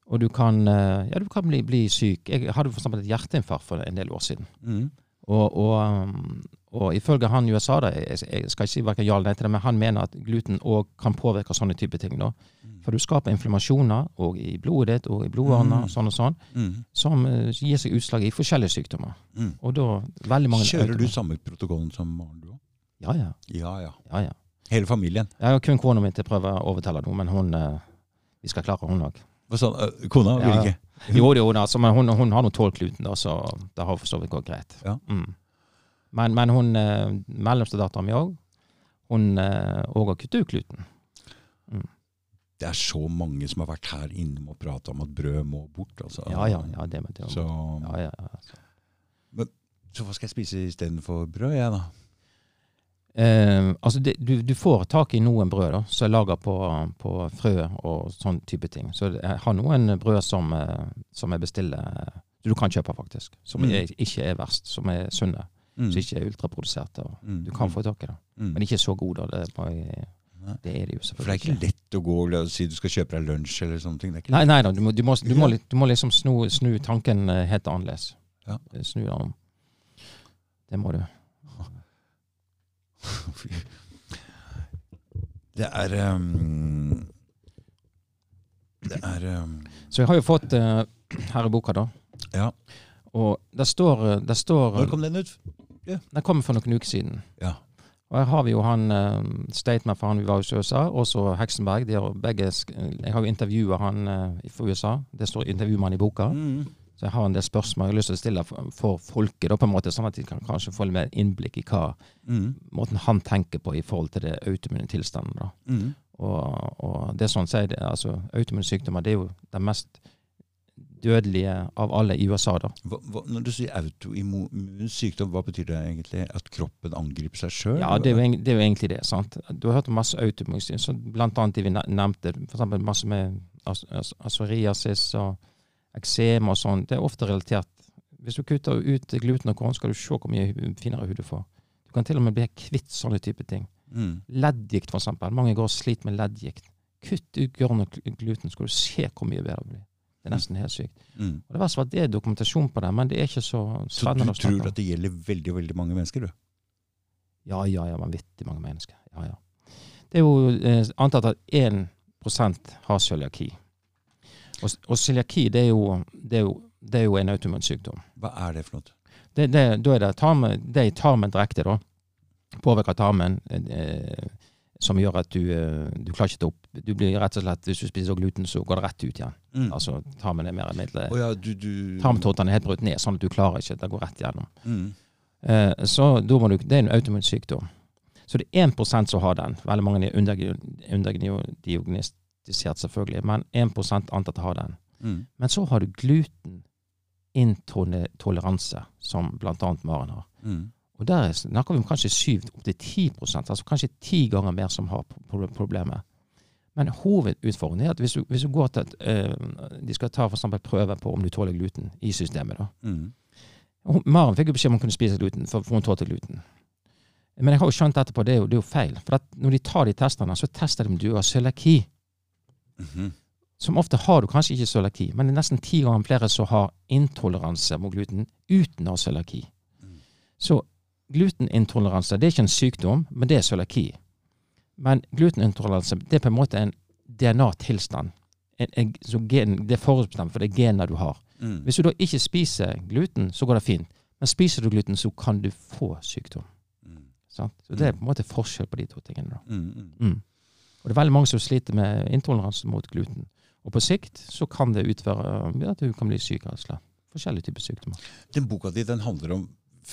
og du kan, eh, ja, du kan bli, bli syk. Jeg hadde for eksempel et hjerteinfarkt for en del år siden. Mm. Og, og, um, og ifølge han i USA, da, jeg, jeg skal ikke si hva ja eller nei til det, men han mener at gluten òg kan påvirke sånne type ting. da. Mm. For du skaper inflammasjoner og i blodet ditt og i blodårene Mm. sånn og sånn, Mm. som uh, gir seg utslag i forskjellige sykdommer. Mm. Og da veldig mange Kjører du samme protokollen som Maren, du òg? Ja, ja. Ja, ja. ja, ja. Hele familien? Jeg har kun kona mi til å prøve å overtale noe, men hun uh, Vi skal klare hun òg. Øh, Kona vil ikke? Jo, jo, da, altså, men hun, hun har nå tålt kluten, da, så det har for så vidt gått greit. Ja. Mm. Men, men hun eh, mellomste dattera mi òg, hun òg har kuttet ut gluten. Det er så mange som har vært her innom og prata om at brød må bort. Altså. Ja, ja. ja, det, det, Så, ja, ja, ja. så hva skal jeg spise istedenfor brød, jeg, da? Eh, altså det, du, du får tak i noen brød da, som er laga på, på frø og sånn type ting. Så jeg har noen brød som, eh, som jeg bestiller eh, du kan kjøpe, faktisk. Som Mm. er, ikke er verst. Som er sunne. Mm. Som ikke er ultraproduserte. Mm. Du kan få tak i det. Mm. Men ikke så gode. Det det er det jo For det er ikke lett å gå og si du skal kjøpe deg lunsj eller sånne ting. Nei, nei da, du må, du må, du må, du må liksom snu, snu tanken eh, helt annerledes. Ja. Snu den om. Det må du. Det er um, Det er um, Så jeg har jo fått uh, her i boka, da. Ja. Og det står, eh, det står Når kom den ut? Den kommer for noen uker siden. Ja. Og her har vi jo han uh, Statement for han vi var hos USA, og så Heksenberg. De har begge, jeg har jo intervjua han uh, fra USA. Det står intervju med han i boka. Mm. Så jeg har en del spørsmål jeg har lyst til å stille for, for folket, da, på en måte, sånn at de kan kanskje få litt mer innblikk i hva Mm. måten han tenker på i forhold til det autoimmune tilstanden. da. Mm. Og, og det sånn sier det, altså Autoimmune sykdommer det er jo den mest dødelige av alle i USA. da. Hva, hva, når du sier autoimmun sykdom, hva betyr det egentlig? At kroppen angriper seg sjøl? Ja, det er, jo, det er jo egentlig det. sant? Du har hørt om masse autoimmune sykdommer, blant annet de vi nevnte. Eksempel masse med as- as- psoriasis og eksem og sånn. Det er ofte relatert. Hvis du kutter ut gluten og korn, skal du se hvor mye finere hud du får. Du kan til og med bli kvitt sånne type ting. Mm. Leddgikt, for eksempel. Mange går og sliter med leddgikt. Kutt ut korn og gluten, skal du se hvor mye bedre det blir. Det er nesten helt sykt. Mm. Og Det verste var at det er dokumentasjon på det, men det er ikke så Så spennende du å snakke tror at det gjelder veldig veldig mange mennesker? du? Ja, ja, ja, vanvittig mange mennesker. Ja, ja. Det er jo eh, antatt at 1 har cøliaki. Og, og cøliaki, det det det er jo en autoimmun sykdom. Hva er det for noe? Det, det, da er det tarmen, det er tarmen direkte, da. Påvirker tarmen, eh, som gjør at du, eh, du klarer ikke å opp Du blir rett og slett, Hvis du spiser gluten, så går det rett ut igjen. Mm. Altså, tarmen er mer eller mindre oh, ja, du, du er helt brutt ned, sånn at du klarer ikke. Det går rett gjennom. Mm. Eh, så du, Det er en autoimmun sykdom. Så det er 1 som har den. Veldig mange er underdiagnostisert, selvfølgelig, men 1% antatt har den. Mm. Men så har du glutenintoleranse, som bl.a. Maren har. Mm. Og der snakker vi om kanskje 7-10% altså kanskje ti ganger mer som har pro- problemet. Men hovedutfordringen er at hvis du, hvis du går til at eh, de skal ta eksempel prøve på om du tåler gluten i systemet, da. Mm. Maren fikk jo beskjed om hun kunne spise gluten, for, for hun tålte gluten. Men jeg har jo skjønt etterpå det er jo, det er jo feil. For når de tar de testene, så tester de om du har cøliaki. Mhm. Som ofte har du kanskje ikke cøliaki, men det er nesten ti ganger flere som har intoleranse mot gluten uten å ha cøliaki. Mm. Så glutenintoleranse det er ikke en sykdom, men det er cøliaki. Men glutenintoleranse det er på en måte en DNA-tilstand. En, en, så gen, det er forutbestemt for det gener du har. Mm. Hvis du da ikke spiser gluten, så går det fint. Men spiser du gluten, så kan du få sykdom. Mm. Så det er på en måte forskjell på de to tingene. da. Mm. Og det er veldig mange som sliter med intoleranse mot gluten. Og på sikt så kan det utføre ja, at du kan bli syk av slett. Forskjellige typer sykdommer. Den boka di den handler om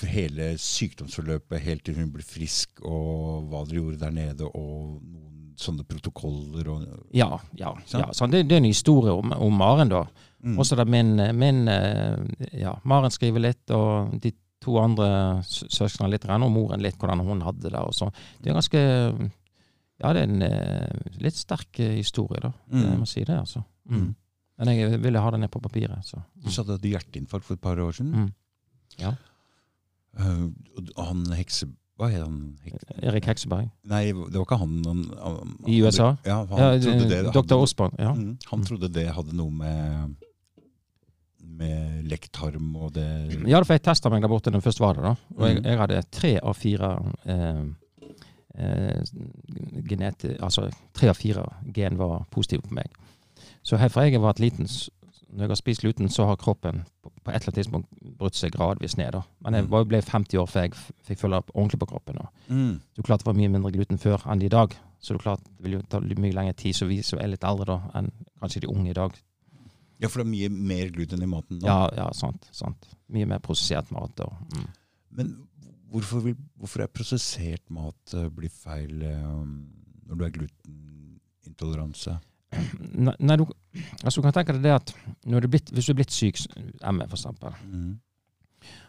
hele sykdomsforløpet helt til hun ble frisk, og hva dere gjorde der nede, og noen sånne protokoller og Ja, ja. Ja. Så det, det er en historie om, om Maren, da. mm. Og så er min, min eh, Ja, Maren skriver litt, og de to andre sø- søsknene litt, og moren litt, hvordan hun hadde det. og så. Det er ganske Ja, det er en eh, litt sterk eh, historie, da. Mm. Jeg må si det, altså. Mm. Mm. Men jeg ville ha det ned på papiret, så. Du sa du hadde hjerteinfarkt for et par år siden. Mm. Ja. Eh, og han hekse... Hva het han? Hek Erik Hekseberg. Nei, det var ikke han, han, han I USA? Ja, han Ja, trodde det Dr. Osborn. Ja. Mm, han trodde det hadde noe med med lekktarm og det Ja, for jeg testa meg der borte da jeg først var det. da. Og jeg, jeg hadde tre av fire eh, eh, genet, Altså tre av fire gen var positive på meg. Så helt fra jeg var liten Når jeg har spist gluten, så har kroppen på, et eller annet tidspunkt brutt seg gradvis ned. da. Men jeg Mhm. ble 50 år før jeg fikk følge opp ordentlig på kroppen. da. mm. Det klarte det var mye mindre gluten før enn i dag. Så det klart det vil jo ta mye lengre tid, så vi som er litt eldre da, enn kanskje de unge i dag. Ja, for det er mye mer gluten i maten nå. Ja, ja, sant. sant. Mye mer prosessert mat. og... Mm. Men hvorfor, vil, hvorfor er prosessert mat blitt blir feil eh, når du er glutenintoleranse? Nei, nei, du, altså du kan tenke deg det at du blitt, hvis du er blitt syk, ME eksempel, Mm.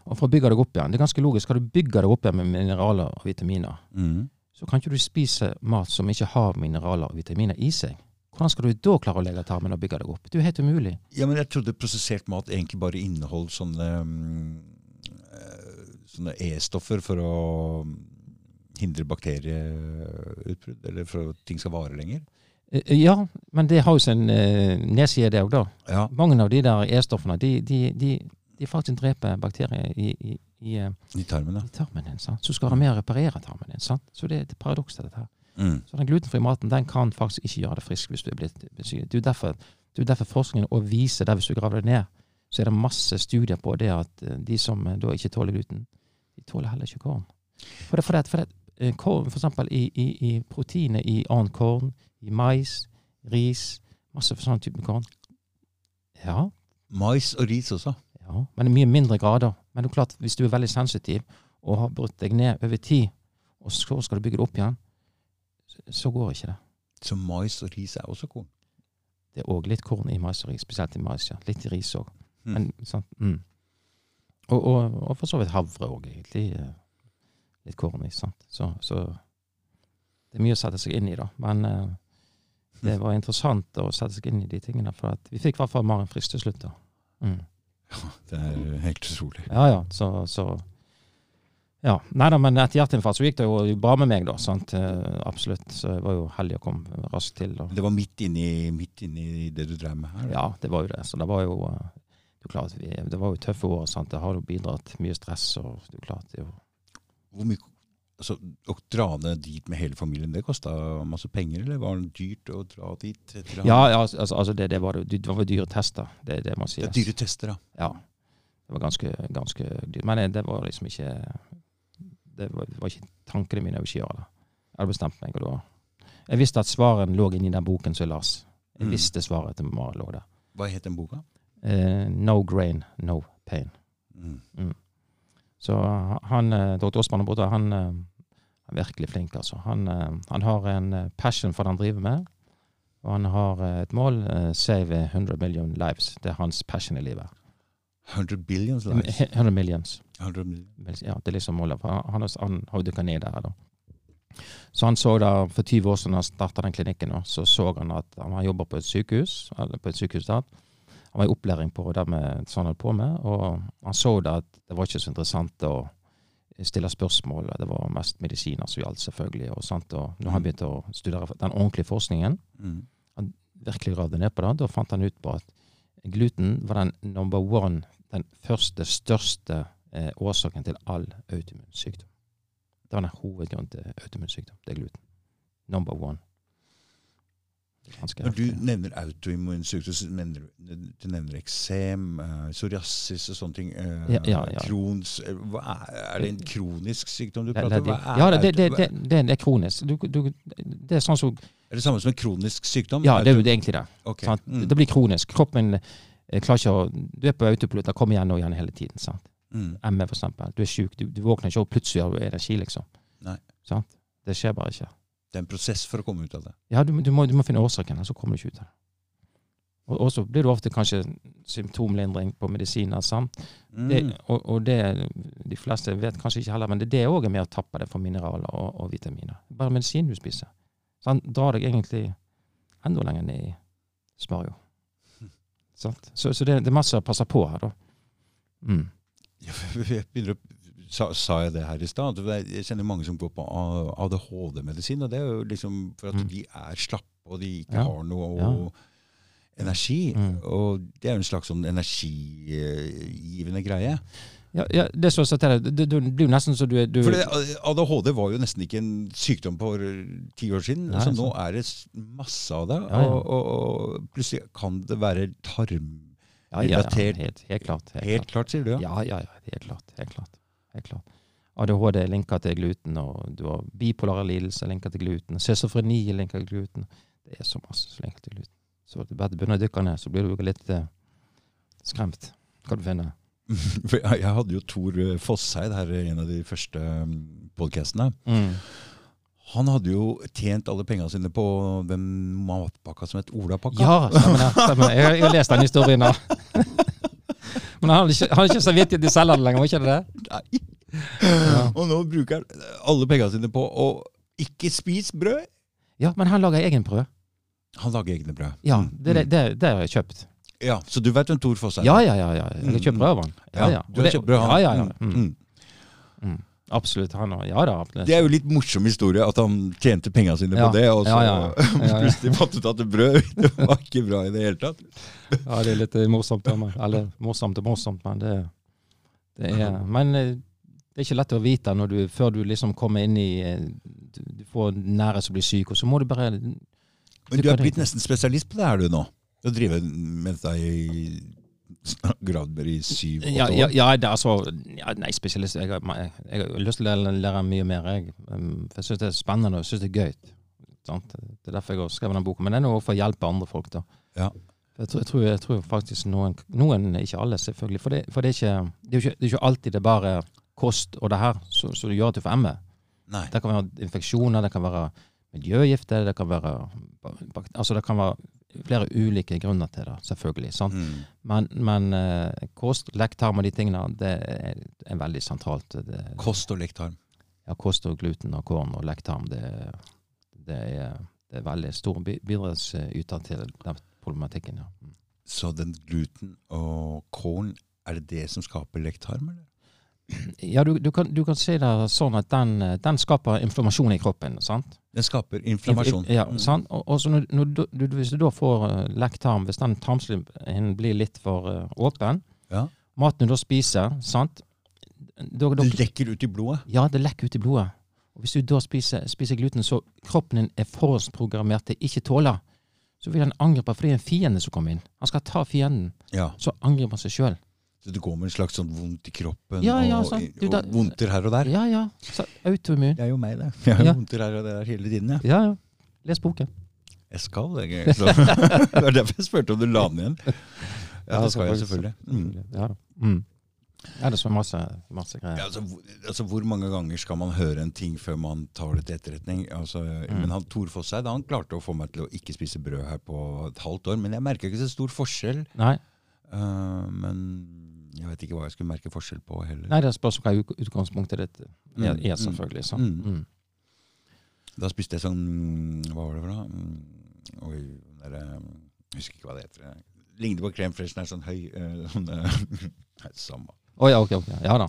og for å bygge deg opp igjen Det er ganske logisk. Skal du bygge deg opp igjen med mineraler og vitaminer, Mm. så kan ikke du spise mat som ikke har mineraler og vitaminer i seg. Hvordan skal du da klare å legge tarmen og bygge deg opp? Det er jo helt umulig. Ja, men jeg trodde prosessert mat egentlig bare inneholdt sånne eh, sånne E-stoffer for å hindre bakterieutbrudd, eller for at ting skal vare lenger. Eh, Ja, men det har jo sin eh, nedside, det òg, da. Ja. Mange av de der E-stoffene de, de, de, de faktisk dreper bakterier i, i, i, eh, I tarmen, i tarmen din. sant? Så du skal være med å reparere tarmen din. sant? Så det er et paradoks til dette her. Mm. Så den glutenfrie maten den kan faktisk ikke gjøre deg frisk hvis du er blitt syk. Det er derfor, det er derfor forskningen også viser det, hvis du graver det ned, så er det masse studier på det at de som da ikke tåler gluten, de tåler heller ikke korn. For det, for det, for det eh, korn, for eksempel i, i, i proteinet i annet korn, i mais, ris, masse for sånn type korn. Ja, Mais og ris også. ja, men i mye mindre grader. Men det er klart, hvis du er veldig sensitiv og har brutt deg ned over tid, og så skal du bygge det opp igjen, så, går ikke det. Så mais og ris er også korn. Det er òg litt korn i mais og ris, spesielt i mais. ja. Litt i ris òg. Mm. Men sant? Mm. Og, og, og for så vidt havre òg, egentlig. eh, Litt korn i. sant? Så, så det er mye å sette seg inn i, da. Men eh, det var interessant å sette seg inn i de tingene. For vi fikk i hvert fall Maren frisk til slutt. da. Mm. Det er helt utrolig. Ja ja, så, så Ja. Nei da, men etter hjerteinfarkt så gikk det jo bra med meg, da. sant? Eh, Absolutt. Så jeg var jo heldig å komme raskt til. Og, Det var midt inni, midt inni det du drev med her. Ja, det var jo det. Så det var jo det, er klart, det var jo tøffe år. sant? Det har jo bidratt mye stress. og det er klart, det jo Hvor mye, altså, Å dra ned dit med hele familien, det kosta masse penger, eller var det dyrt å dra dit? Dra? Ja, ja altså, altså det, det var det, det var dyre tester. Det, det må Det sies. er dyre tester, da. Ja. Det var ganske, ganske dyrt. Men det var liksom ikke Det var, det var ikke tankene mine å ikke gjøre det. Jeg hadde bestemt meg. og da Jeg visste at svaren lå inni den boken som jeg las. Jeg Mm. visste svaret til mamma lå der. Hva het den boka? Eh, no grain, no pain. Mm. Så han, eh, Dr. Osman Bodø, han eh, er virkelig flink, altså. Han, eh, han har en passion for det han driver med. Og han har et mål. Save 100 million lives. Det er hans passion i livet. 100 billions lives. 100 millions. 100 millions. Ja, det er liksom målet. Han, han, har- han jo dykka ned der. da. Så han så da, For 20 år siden han starta den klinikken, så så han at han jobba på et sykehus. eller på et sykehus der. Han var i opplæring på det med, som han holdt på med, og han så det at det var ikke så interessant å stille spørsmål. Det var mest medisiner som gjaldt, selvfølgelig. Og, sant? og når han begynte å studere den ordentlige forskningen, Mm. virkelig gravde ned på det, da fant han ut på at gluten var den number one, den første, største eh, årsaken til all autoimmunsykdom. Det var den hovedgrunnen til autoimmunsykdom. Det er gluten. Number one. Når du nevner autoimmunsykdom, så nevner du, du nevner eksem, eh, psoriasis og sånne ting. eh, Ja, ja, ja. Krons, eh, er, er det en kronisk sykdom du prater om? Ja, det, det, det, det, er kronisk. Du, du, det er sånn som Er det samme som en kronisk sykdom? Ja, det er jo det egentlig det. Okay. Mm. Det blir kronisk. Kroppen klarer ikke å Du er på autopilot, det kommer igjen og igjen hele tiden. sant? Mm. ME, for eksempel. Du er sjuk, du, du våkner ikke opp, plutselig har du energi, liksom. Nei. Sant? Det skjer bare ikke. Det er en prosess for å komme ut av det. Ja, du, du, må, du må finne årsaken, så kommer du ikke ut av det. Og, og så blir det ofte kanskje symptomlindring på medisiner. sant? Mm. Det, og, og det de fleste vet kanskje ikke heller, men det, det òg er med å tappe det for mineraler og, og vitaminer. Bare medisin du spiser. Så han Drar deg egentlig enda lenger ned i smørja. Så, så det, det er masse å passe på her, da. Mm. Jeg begynner å Sa, sa jeg det her i stad? Jeg kjenner mange som går på ADHD-medisin. og Det er jo liksom for at Mm. de er slappe og de ikke Ja. har noe Ja. energi. Mm. Og det er jo en slags sånn energigivende greie. Ja, ja, det så satt til. Det, det blir jo nesten så du er du, For det, ADHD var jo nesten ikke en sykdom for ti år siden. Nei, så nå er det masse av det. Ja, ja. Og, og, og plutselig kan det være tarm... ja, helt, helt klart. Helt, Helt klart, sier du? klart. Ja, ja, ja, helt klart. Helt klart. Helt klart. ADHD er linka til gluten, og du har bipolare lidelser linka til gluten. Schizofreni er linka til gluten. Det er så masse som linka til gluten. Så bare du begynner å dykke ned, så blir du litt eh, skremt. Hva du finner. Jeg hadde jo Tor eh, Fosseid her i en av de første podkastene. Han hadde jo tjent alle pengene sine på den matpakka som het Olapakka. Ja, stemmer det. Stemmer. Jeg, har- jeg har lest den historien. da. Men han hadde ikke, han hadde ikke samvittighet til å selge den lenger, var ikke det det? Nei. Ja. Og nå bruker han alle pengene sine på å ikke spise brød. Ja, men han lager egen brød. Han lager egne brød. Ja, Mm. det, det, det, det har jeg kjøpt. Ja, Så du vet hvem Tor er? Ja, ja, ja. ja. Jeg har kjøpt brød av han. Ja, ja. Du har kjøpt brød, han. Ja, ja, ja. Mm. Mm. Absolutt. Han har Ja da. absolutt. Det er jo litt morsom historie at han tjente pengene sine Ja. på det, og så Ja, ja, plutselig fant ut at brød det var ikke bra i det hele tatt. Ja, det er litt eh, morsomt. Eller morsomt og morsomt, men det, det er Men eh, det er ikke lett å vite du, før du liksom kommer inn i eh, Du, får nære som blir syk, og så må du bare Men du er blitt nesten spesialist på det her du nå? Du drive med deg i Gradberg i syv-åtte Ja, år? ja, ja det er altså ja, Nei, spesialist jeg, har- jeg, har lyst til å lære, mye mer. Jeg, um, for jeg syns det er spennende og jeg synes det er gøy. Sant? Det er derfor jeg har skrevet den boka. Men det er noe for å hjelpe andre folk. da. Ja. Jeg tror, jeg, tror, jeg tror faktisk noen, noen, ikke alle selvfølgelig, for det, for det, er, ikke, det, er ikke, det er ikke alltid det er bare kost og det her som gjør at du får ME. Nei. Det kan være infeksjoner, det kan være miljøgifter, det kan være Altså det kan være flere ulike grunner til det, selvfølgelig. sant? Mm. Men, men uh, kost, lekktarm og de tingene, det er, er veldig sentralt. Det, Kost og lekktarm. ja, kost og gluten og korn og lekktarm, det, det, er, det er veldig stor bi- bidragsyter til den problematikken. ja. Mm. Så den gluten og korn, er det det som skaper lekktarm, eller? Ja, du, du, kan, du kan si det sånn at den, den skaper inflammasjon i kroppen. sant? Den skaper inflammasjon. Ja, sant? Og, og så når, når du, du, hvis du da får uh, lekktarm, hvis den tarmslimhinnen blir litt for uh, åpen, Ja. maten du da spiser, sant? Da, da, Det lekker ut i blodet. Ja, det lekker ut i blodet. Og Hvis du da spiser, spiser gluten så kroppen din er forhåndsprogrammert til ikke tåle, så vil den angripe fordi det er en fiende som kommer inn. Han skal ta fienden, Ja. så angriper han seg sjøl. Så du går med en slags sånn vondt i kroppen Ja, ja, og, du, da, og vondter her og der? Ja, ja. Så Autoimmun. Det er jo meg, det. Jeg har Ja. vondter her og der hele tiden. Ja. Ja, ja. Les boken. Jeg skal det. Så. Det var derfor jeg spurte om du la den igjen. Ja, det skal jeg selvfølgelig. Mm. Ja, mm. ja, det er så masse, masse greier. Ja, altså, hvor, altså, hvor mange ganger skal man høre en ting før man tar det til etterretning? Altså, Mm. Men han Tor Fosseid han klarte å få meg til å ikke spise brød her på et halvt år. Men jeg merka ikke så stor forskjell. Nei, Uh, men jeg vet ikke hva jeg skulle merke forskjell på heller. nei, det spørs hva utgangspunktet ditt er, Mm, selvfølgelig. Så. mm. Mm. Da spiste jeg sånn Hva var det for noe? Mm, Oi, der, eh, jeg husker ikke hva det heter. Ligner på krem er sånn høy. øh, Sånn, øh, samme. Oh, ja, ok. ok. Ja da.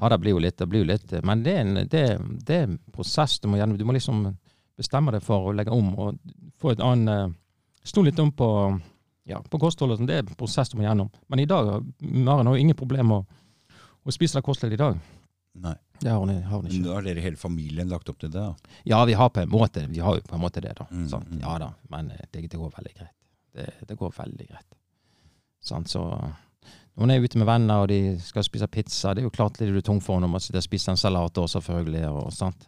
Ja, det blir jo litt, det blir jo litt Men det er en, det, det er en prosess. Du må, gjennom, du må liksom bestemme deg for å legge om og få et annet eh, litt om på, ja, på kostholdet. sånn. Det er en prosess du må gjennom. Men i dag har Maren har jo ingen problemer med å, spise det kostholdet i dag. Nei. Det har hun, har hun ikke. Nå har dere hele familien lagt opp til det, da. Ja, vi har på en måte Vi har jo på en måte det, da. Mm, sant? mm. Ja da, men eh, det, det går veldig greit. Det, det går veldig greit. Sant, så hun er ute med venner, og de skal spise pizza. Det er jo klart litt du er tung for når å sitte og spise en salat også, selvfølgelig. Og, sant?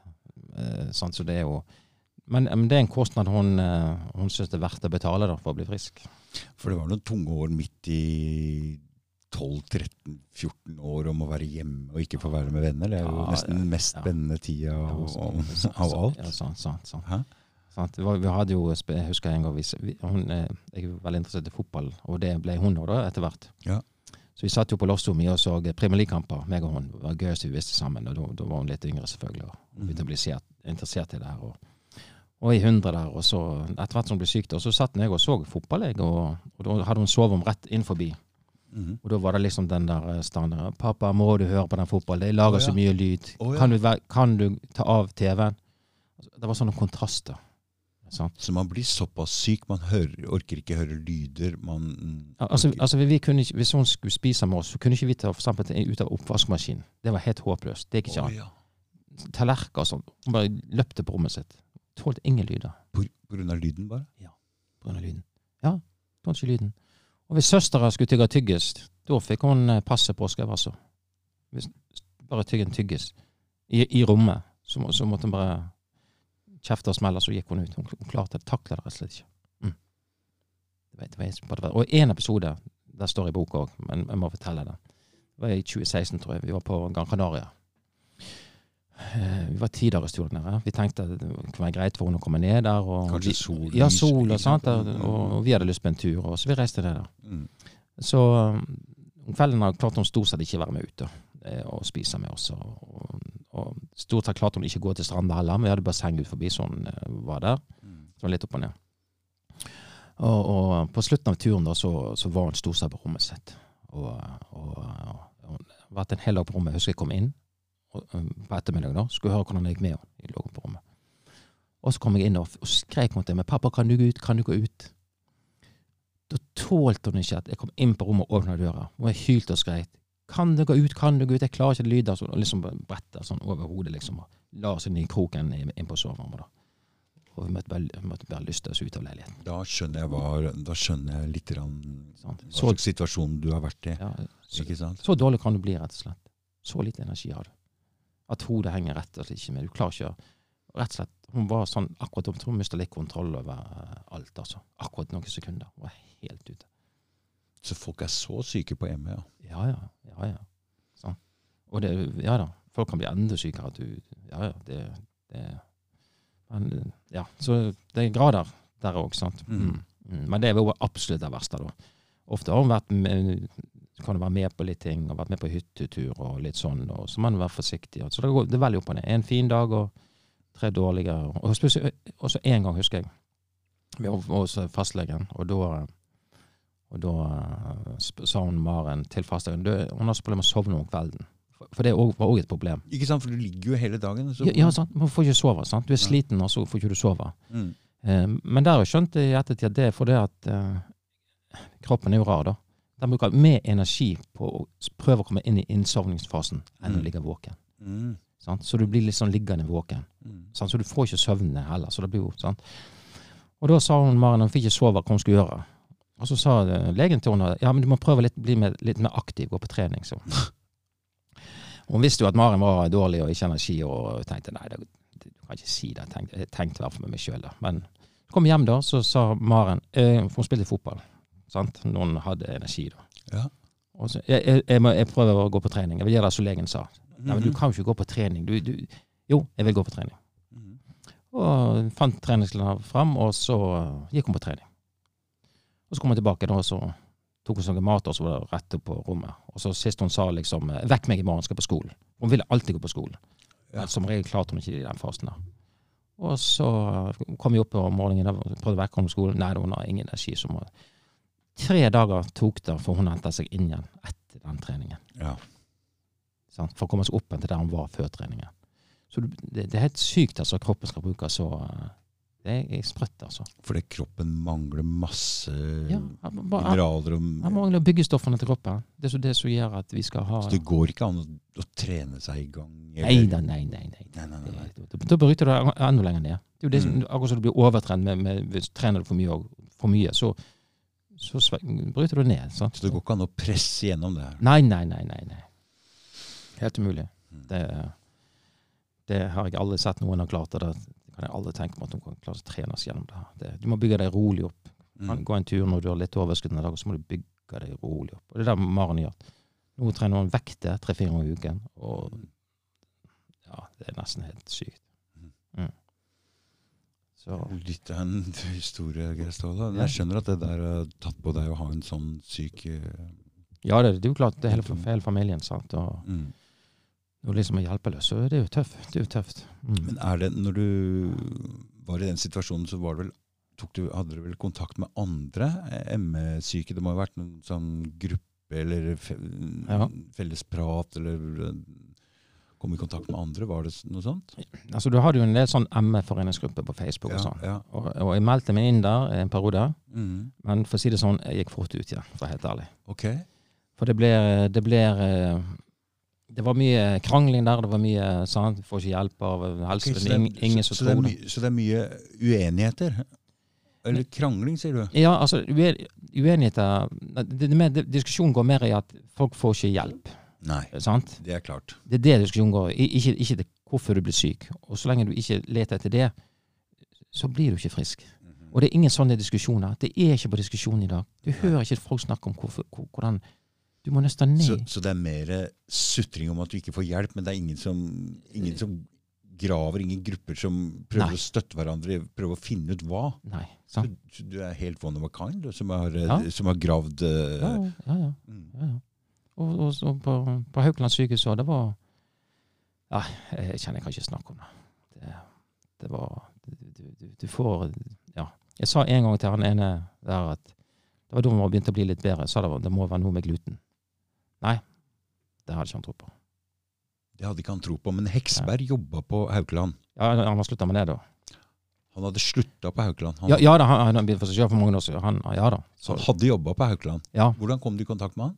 Eh, sant? Så det er jo men, men det er en kostnad hun, eh, hun syns det er verdt å betale da, for å bli frisk. For det var noen tunge år midt i 12-13-14 år om å være hjemme og ikke få være med venner. Det er jo Ja, nesten den mest ja. spennende tida av, av alt. Ja, sant, sant, sant. Sant? Vi, var, vi hadde jo, jeg husker en gang, vi, hun, eh, jeg er veldig interessert i fotball, og det ble hun òg etter hvert. Ja. Så vi satt jo på loftsrommet og så Premier League-kamper, meg og hun. Det var gøyest vi visste sammen. og Da, da var hun litt yngre, selvfølgelig, og Mhm. begynte å bli interessert i det her. Og, og i 100 der, og så etter hvert som hun ble syk, og så satt jeg og så fotball, jeg, og, og da hadde hun soverom rett inn forbi. Mhm. Og da var det liksom den der eh, standarden. 'Pappa, må du høre på den fotballen? Det lager oh, ja. så mye lyd. Oh, ja. kan, du, kan du ta av TV-en?' Altså, Det var sånne kontraster. Sant? Så man blir såpass syk, man hører, orker ikke høre lyder. Man mm, Altså, altså vi kunne ikke, Hvis hun skulle spise med oss, så kunne ikke vi ta for eksempel, ut av oppvaskmaskinen. Det var helt håpløst. Det gikk ikke an. ja. Tallerkener og sånn. Hun bare løpte på rommet sitt. Tålte ingen lyder På, på grunn av lyden, bare? Ja. På grunn av lyden. Ja, ikke lyden. Og hvis søstera skulle tygge tyggis, da fikk hun eh, passe påskrevet, altså. Hvis bare tygge en tyggis i, i rommet, så, må, så måtte hun bare kjefte og smelle, så gikk hun ut. Hun, hun klarte det, takla det rett og slett ikke. Mm. Det var, det var, det var, og én episode, der står i boka òg, men jeg må fortelle det. Det var i 2016, tror jeg. Vi var på Gran Canaria. Eh, Vi var tidagerstur der nede. Vi tenkte at det kunne være greit for henne å komme ned der. Og Kanskje sol Ja, sol og sånt. der, Og, vi hadde lyst på en tur, og så vi reiste ned der. Mm. Så um, om kvelden klarte hun stort sett ikke være med ute eh, og spise med oss. Og, og, stort sett klarte hun ikke gå til stranda heller, men vi hadde basseng ut forbi, så hun eh, var der. Mm. Så litt opp og ned. Og, og på slutten av turen da, så, så var hun stort sett på rommet sitt. Og, og, og vært en hel dag på rommet. Jeg husker jeg kom inn um, på ettermiddagen da, skulle høre hvordan det gikk med henne. Jeg lå på rommet. Og så kom jeg inn og, og skrek mot henne. 'Pappa, kan du gå ut? Kan du gå ut?' Da tålte hun ikke at jeg kom inn på rommet og åpna døra. Jeg hylte og skrek. 'Kan du gå ut? Kan du gå ut? Jeg klarer ikke lyder.' Sånn, og liksom bretta sånn over hodet, liksom. Og la seg ned i kroken inn på soverommet. da. Og vi måtte bare, måtte bare lyste oss ut av leiligheten. Da skjønner jeg, hva, da skjønner jeg litt grann hva slags situasjon du har vært i. ja, så, så dårlig kan du bli, rett og slett. Så lite energi har du. At hodet henger rett og slett ikke med. Du klarer ikke å Rett og slett, Hun var sånn akkurat Jeg tror hun mista litt kontroll over eh, alt. altså. Akkurat noen sekunder. Hun var helt ute. Så folk er så syke på ME, ja. Ja, ja. ja, ja. Sånn. Og det, ja da. Folk kan bli enda sykere. Du, ja, ja. Det, det men, ja. Så det er grader der òg, sant. Mm. Mm. Mm. Men det er jo absolutt det verste, da. Ofte har hun vært med, kan du være med på litt ting, og vært med på hyttetur og litt sånn, og så må man være forsiktig. Så det, går, det er veldig opp og ned. En fin dag og tre dårlige. Og så én gang, husker jeg. Vi var hos fastlegen, og da og da sa hun Maren til fastlegen du, hun har så problemer med å sovne om kvelden. For, det var òg et problem. Ikke sant, for du ligger jo hele dagen. Så, Ja, ja, sant? Man får ikke sove. sant? Du er sliten, og så får ikke du sove. Mm. Eh, men der har jeg skjønt i ettertid at det er fordi at eh, kroppen er jo rar, da. Den bruker mer energi på å prøve å komme inn i innsovningsfasen enn Mm. å ligge våken. Mm. Sant? Så du blir litt sånn liggende våken. Mm. Sant? Så du får ikke søvne heller. så det blir jo, sant? Og da sa hun Maren hun fikk ikke sove hva hun skulle gjøre. Og så sa eh, legen til henne ja, men du må prøve å bli med, litt mer aktiv, gå på trening. Så. Hun visste jo at Maren var dårlig og ikke energi, og tenkte nei, det, du kan ikke si det. Jeg tenkte, jeg tenkte i hvert fall med meg sjøl. Men så kom hjem, da, så sa Maren eh, For hun spilte fotball. Sant? Noen hadde energi, da. Ja. Så, jeg, jeg, jeg, må, jeg prøver å gå på trening. Jeg vil gjøre det som legen sa. Nei, men du Mhm. kan jo ikke gå på trening. Du, du, jo, jeg vil gå på trening. Mhm. Og fant treningsklærne fram, og så uh, gikk hun på trening. Og så kom hun tilbake, da, og så tok hun noe mat, og så var det rett opp på rommet. Og så sist hun sa liksom eh, 'vekk meg i morgen, skal på skolen'. Hun ville alltid gå på skolen. Ja. Men som regel klarte hun ikke det i den fasen der. Og så uh, kom vi opp om morgenen og prøvde å vekke henne på skolen. Nei, hun har ingen energi. Så må... Tre dager tok det for hun hentet seg inn igjen etter den treningen. Ja. Sånn, For å komme seg opp igjen til der hun var før treningen. Så det, det er helt sykt altså, at kroppen skal bruke så uh, Det er sprøtt, altså. Fordi kroppen mangler masse Ja, han, bare, han, mineraler og han mangler byggestoffene til kroppen. Det er så det som gjør at vi skal ha Så det går ikke an å, å trene seg i gang? Nei da, nei, nei. nei. Nei, nei, nei, nei. Da, bryter du deg enda lenger ned. Det er jo det, som- Mm. Akkurat som du blir overtrent med, med, du trener du for mye, og, for mye så, så bryter du ned. Sant? Så det går ikke an å presse gjennom det her? Nei, nei, nei. nei, nei. Helt umulig. Mm. Det, det har jeg aldri sett noen har klart. Det, det kan jeg aldri tenke meg at noen kan klare å trene seg gjennom det. Det, du må bygge deg rolig opp. Mm. Gå en tur når du har litt overskudd en dag, og så må du bygge, deg rolig opp. Og det er det Maren gjør. Nå trener hun vekter tre-fire ganger i uken, og ja, det er nesten helt sykt. Så Litt av en historie, Geir Ståle. Jeg skjønner at det der har tatt på deg å ha en sånn syk eh, ja, det, det er jo klart, det er hele, hele familien, sant. Og mm. når liksom er hjelpeløs, så er det jo tøft. Det er jo tøft. Mm. Men er det når du var i den situasjonen, så var det vel du, Hadde dere vel kontakt med andre eh, ME-syke? Det må ha vært noen sånn gruppe eller fe, Ja. felles prat, eller eh, kom i kontakt med andre? Var det noe sånt? Altså, du hadde jo en del sånn ME-foreningsgrupper på Facebook og sånn. ja. Og, og jeg meldte meg inn der en periode, Mm. men for å si det sånn, jeg gikk fort ut igjen, for å være helt ærlig. Ok. For det blir, det blir eh, Det var mye krangling der, det var mye sant? Får ikke hjelp av Ok, så, helsevesenet. det, ingen, som så, tror det. så det er mye uenigheter? Eller krangling, sier du? Ja, altså, uenigheter det, det, Diskusjonen går mer i at folk får ikke hjelp. Nei, Sant? det er klart. Det er det diskusjonen går unngå. Ikke, ikke det hvorfor du blir syk. Og så lenge du ikke leter etter det, så blir du ikke frisk. Og det er ingen sånne diskusjoner. Det er ikke på diskusjon i dag. Du hører ikke folk snakke om hvorfor, hvordan Du må nesten ned. Så, så det er mer sutring om at du ikke får hjelp, men det er ingen som, ingen som graver, ingen grupper som prøver Nei. å støtte hverandre, prøver å finne ut hva. Nei. Så, Sant? du er helt one of a kind, du, som har, eh, Ja. som har gravd eh, Ja, ja, ja. mm. ja, ja. Og, og, og på, på Haukeland sykehus òg, det var Ja, jeg kjenner jeg kan ikke snakke om det. Det, det var du, du, du, får Ja. Jeg sa en gang til han ene der at det var da man begynte å bli litt bedre. Jeg sa det, var, det må være noe med gluten. Nei, det hadde ikke han tro på. Det hadde ikke han tro på. Men Heksberg jobba på Haukeland. Ja, Han har slutta med det, da. Han hadde slutta på Haukeland. Han, Ja, ja da, han, han for seg selv for mange år siden. Han, ja da. Så, han hadde jobba på Haukeland. ja. Hvordan kom du i kontakt med han?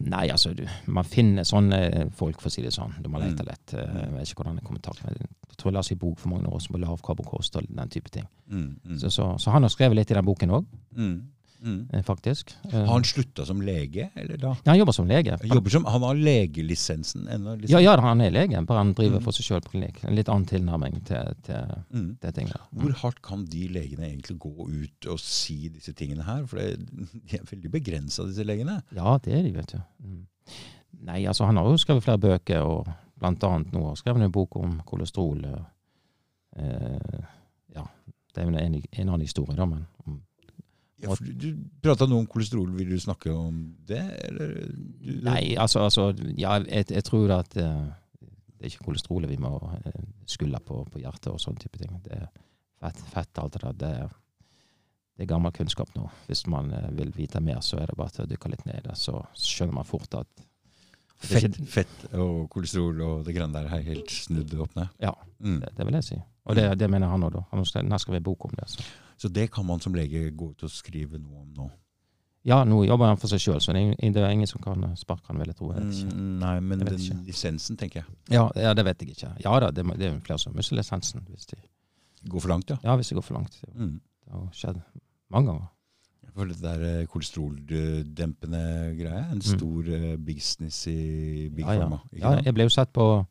Nei, altså, du, man finner sånne folk, for å si det sånn. Du må Mm. lete lett. Eh, Jeg vet ikke hvordan jeg kommer kontakt med Jeg tror jeg leste en bok for mange år siden på lavkarbokost og den type ting. Mm, mm, Så, så, så han har skrevet litt i den boken òg, mm, mm. faktisk. Eh, Har han slutta som lege, eller da? ja, han jobber som lege. Han, jobber som, han har legelisensen ennå? Liksom. Ja, ja, han er lege, bare han driver Mm. for seg sjøl på klinikk. En litt annen tilnærming til, til, Mm. til ting. Hvor hardt kan de legene egentlig gå ut og si disse tingene her? For det, de er veldig begrensa, disse legene. Ja, det er de, vet du. Mm. Nei, altså han har jo skrevet flere bøker, og blant annet nå har skrevet en bok om kolesterol. eh, Eh, ja, det er en, en annen historie, da, men mm. Ja, du prata noe om kolesterol. Vil du snakke om det, eller? Du, Nei, altså, altså ja, jeg, jeg tror at uh, det er ikke kolesterolet vi må uh, skylde på, på hjertet og sånne type ting. Det er fett, fett alt det der. Det, er- det er gammel kunnskap nå. Hvis man uh, vil vite mer, så er det bare til å dykke litt ned i det. Så skjønner man fort at Fett, fett og kolesterol og det grønne der er helt snudd opp ned. Ja. Mm. det, det vil jeg si. Og det, det mener han òg, da. Han har skrevet en bok om det. Så. Så det kan man som lege gå ut og skrive noe om nå? Ja, nå jobber han for seg sjøl, så det er, ingen- det som kan sparke han, vil jeg tro. Jeg. Mm, nei, men den ikke. lisensen, tenker jeg. Ja, ja, det vet jeg ikke. Ja da, det, det er jo flere som mister lisensen hvis de, Går for langt, ja. ja, hvis det går for langt. Det Mm. har skjedd mange ganger. For det der eh, kolesteroldempende greia er en stor mm. business i Big Mm. Ja, ja. Pharma. Ja, jeg ble jo sett på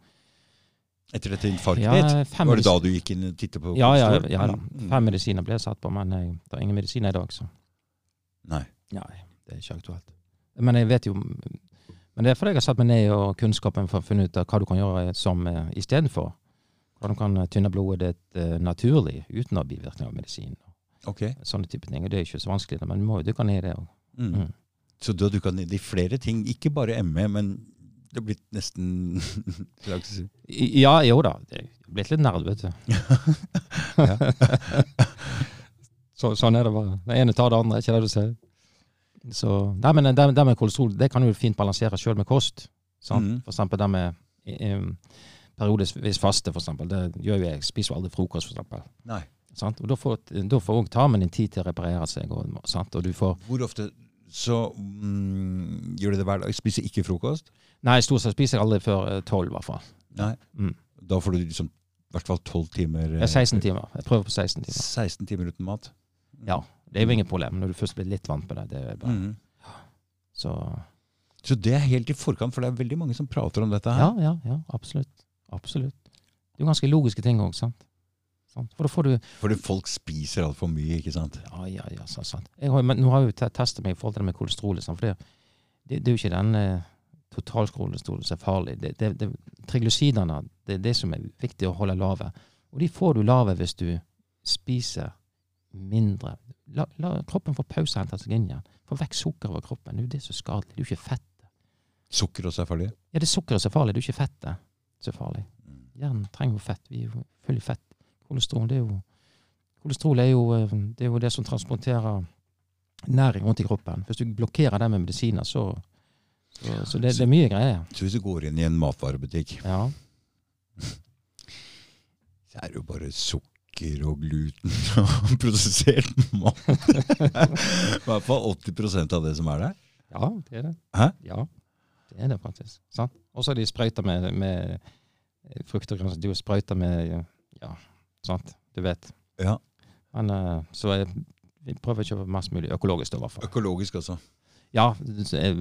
Etter dette infarktet ja, ditt, var det da du gikk inn og tittet på ja, ja, ja da. Mm. Fem medisiner ble jeg satt på, men jeg, er ingen medisiner i dag, så Nei. nei, det er ikke aktuelt. Men jeg vet jo Men det er fordi jeg har satt meg ned og kunnskapen for å finne ut av hva du kan gjøre som uh, istedenfor. Hvordan du kan eh, tynne blodet ditt eh, naturlig uten å ha bivirkninger av medisin. Ok. Sånne type ting. Og det er ikke så vanskelig, men du må jo dykke ned i det òg. Mm. Mm. Så du har dukka ned i flere ting, ikke bare ME, men det har blitt nesten slags Ja, jo da. Det er blitt litt nerd, vet du. så, sånn er det bare. Det ene tar det andre, ikke det du sier? Så, nei, men det, det med kolesterol det kan du fint balansere sjøl med kost. Sant? Mhm. For eksempel det med um, periodisk faste, for eksempel. Det gjør jo jeg. Jeg spiser jo aldri frokost, for eksempel. Nei. Sant? Og da får, da får også tarmen din tid til å reparere seg. Og, sant? og du får Hvor ofte så mm, gjør du det hver dag? Spiser ikke frokost? Nei, stort sett spiser jeg aldri før eh, tolv, i hvert fall. Nei. Mm. Da får du liksom i hvert fall 12 timer er 16 timer. Jeg prøver på 16 timer. 16 timer uten mat. Ja. Det er jo ingen problem når du først blir litt vant med det. det er bare, mm. Så Så det er helt i forkant, for det er veldig mange som prater om dette her. ja, ja, ja, absolutt. Absolutt. Det er jo ganske logiske ting òg, sant. For du Fordi folk spiser altfor mye, ikke sant? Ja, ja, ja, sant, sant. Har, men nå har jeg jo testa meg i forhold til det med kolesterol. sant? For det, det, det er jo ikke den eh, totalkolesterolen som er farlig. Det, det, det, triglycidene det er det som er viktig å holde lave. Og de får du lave hvis du spiser mindre. La, la kroppen få pause og hente seg inn igjen. Få vekk sukker over kroppen. Det er jo det som er skadelig. Det er jo ikke fett. Sukker også er farlig? Ja, det er sukkeret som er farlig, det er jo ikke fettet som er farlig. Mm. Hjernen trenger jo fett. Vi er jo full i fett. Kolesterol det er jo Kolesterol er jo, eh, det er jo det som transporterer næring rundt i kroppen. Hvis du blokkerer det med medisiner, så, så, så det, det er mye greier. Så hvis du går inn i en matvarebutikk, Ja. så er det jo bare sukker og gluten og prosessert mat. I hvert fall 80% av det som er der. ja, det er det. Hæ? Ja, det er det faktisk. Og så er de sprøyta med, med frukt og grønt. De er sprøyta med Ja, sant. Du vet. Ja. Men uh, så jeg, vi prøver å kjøpe mest mulig økologisk, da, i hvert fall. Økologisk altså? Ja, så jeg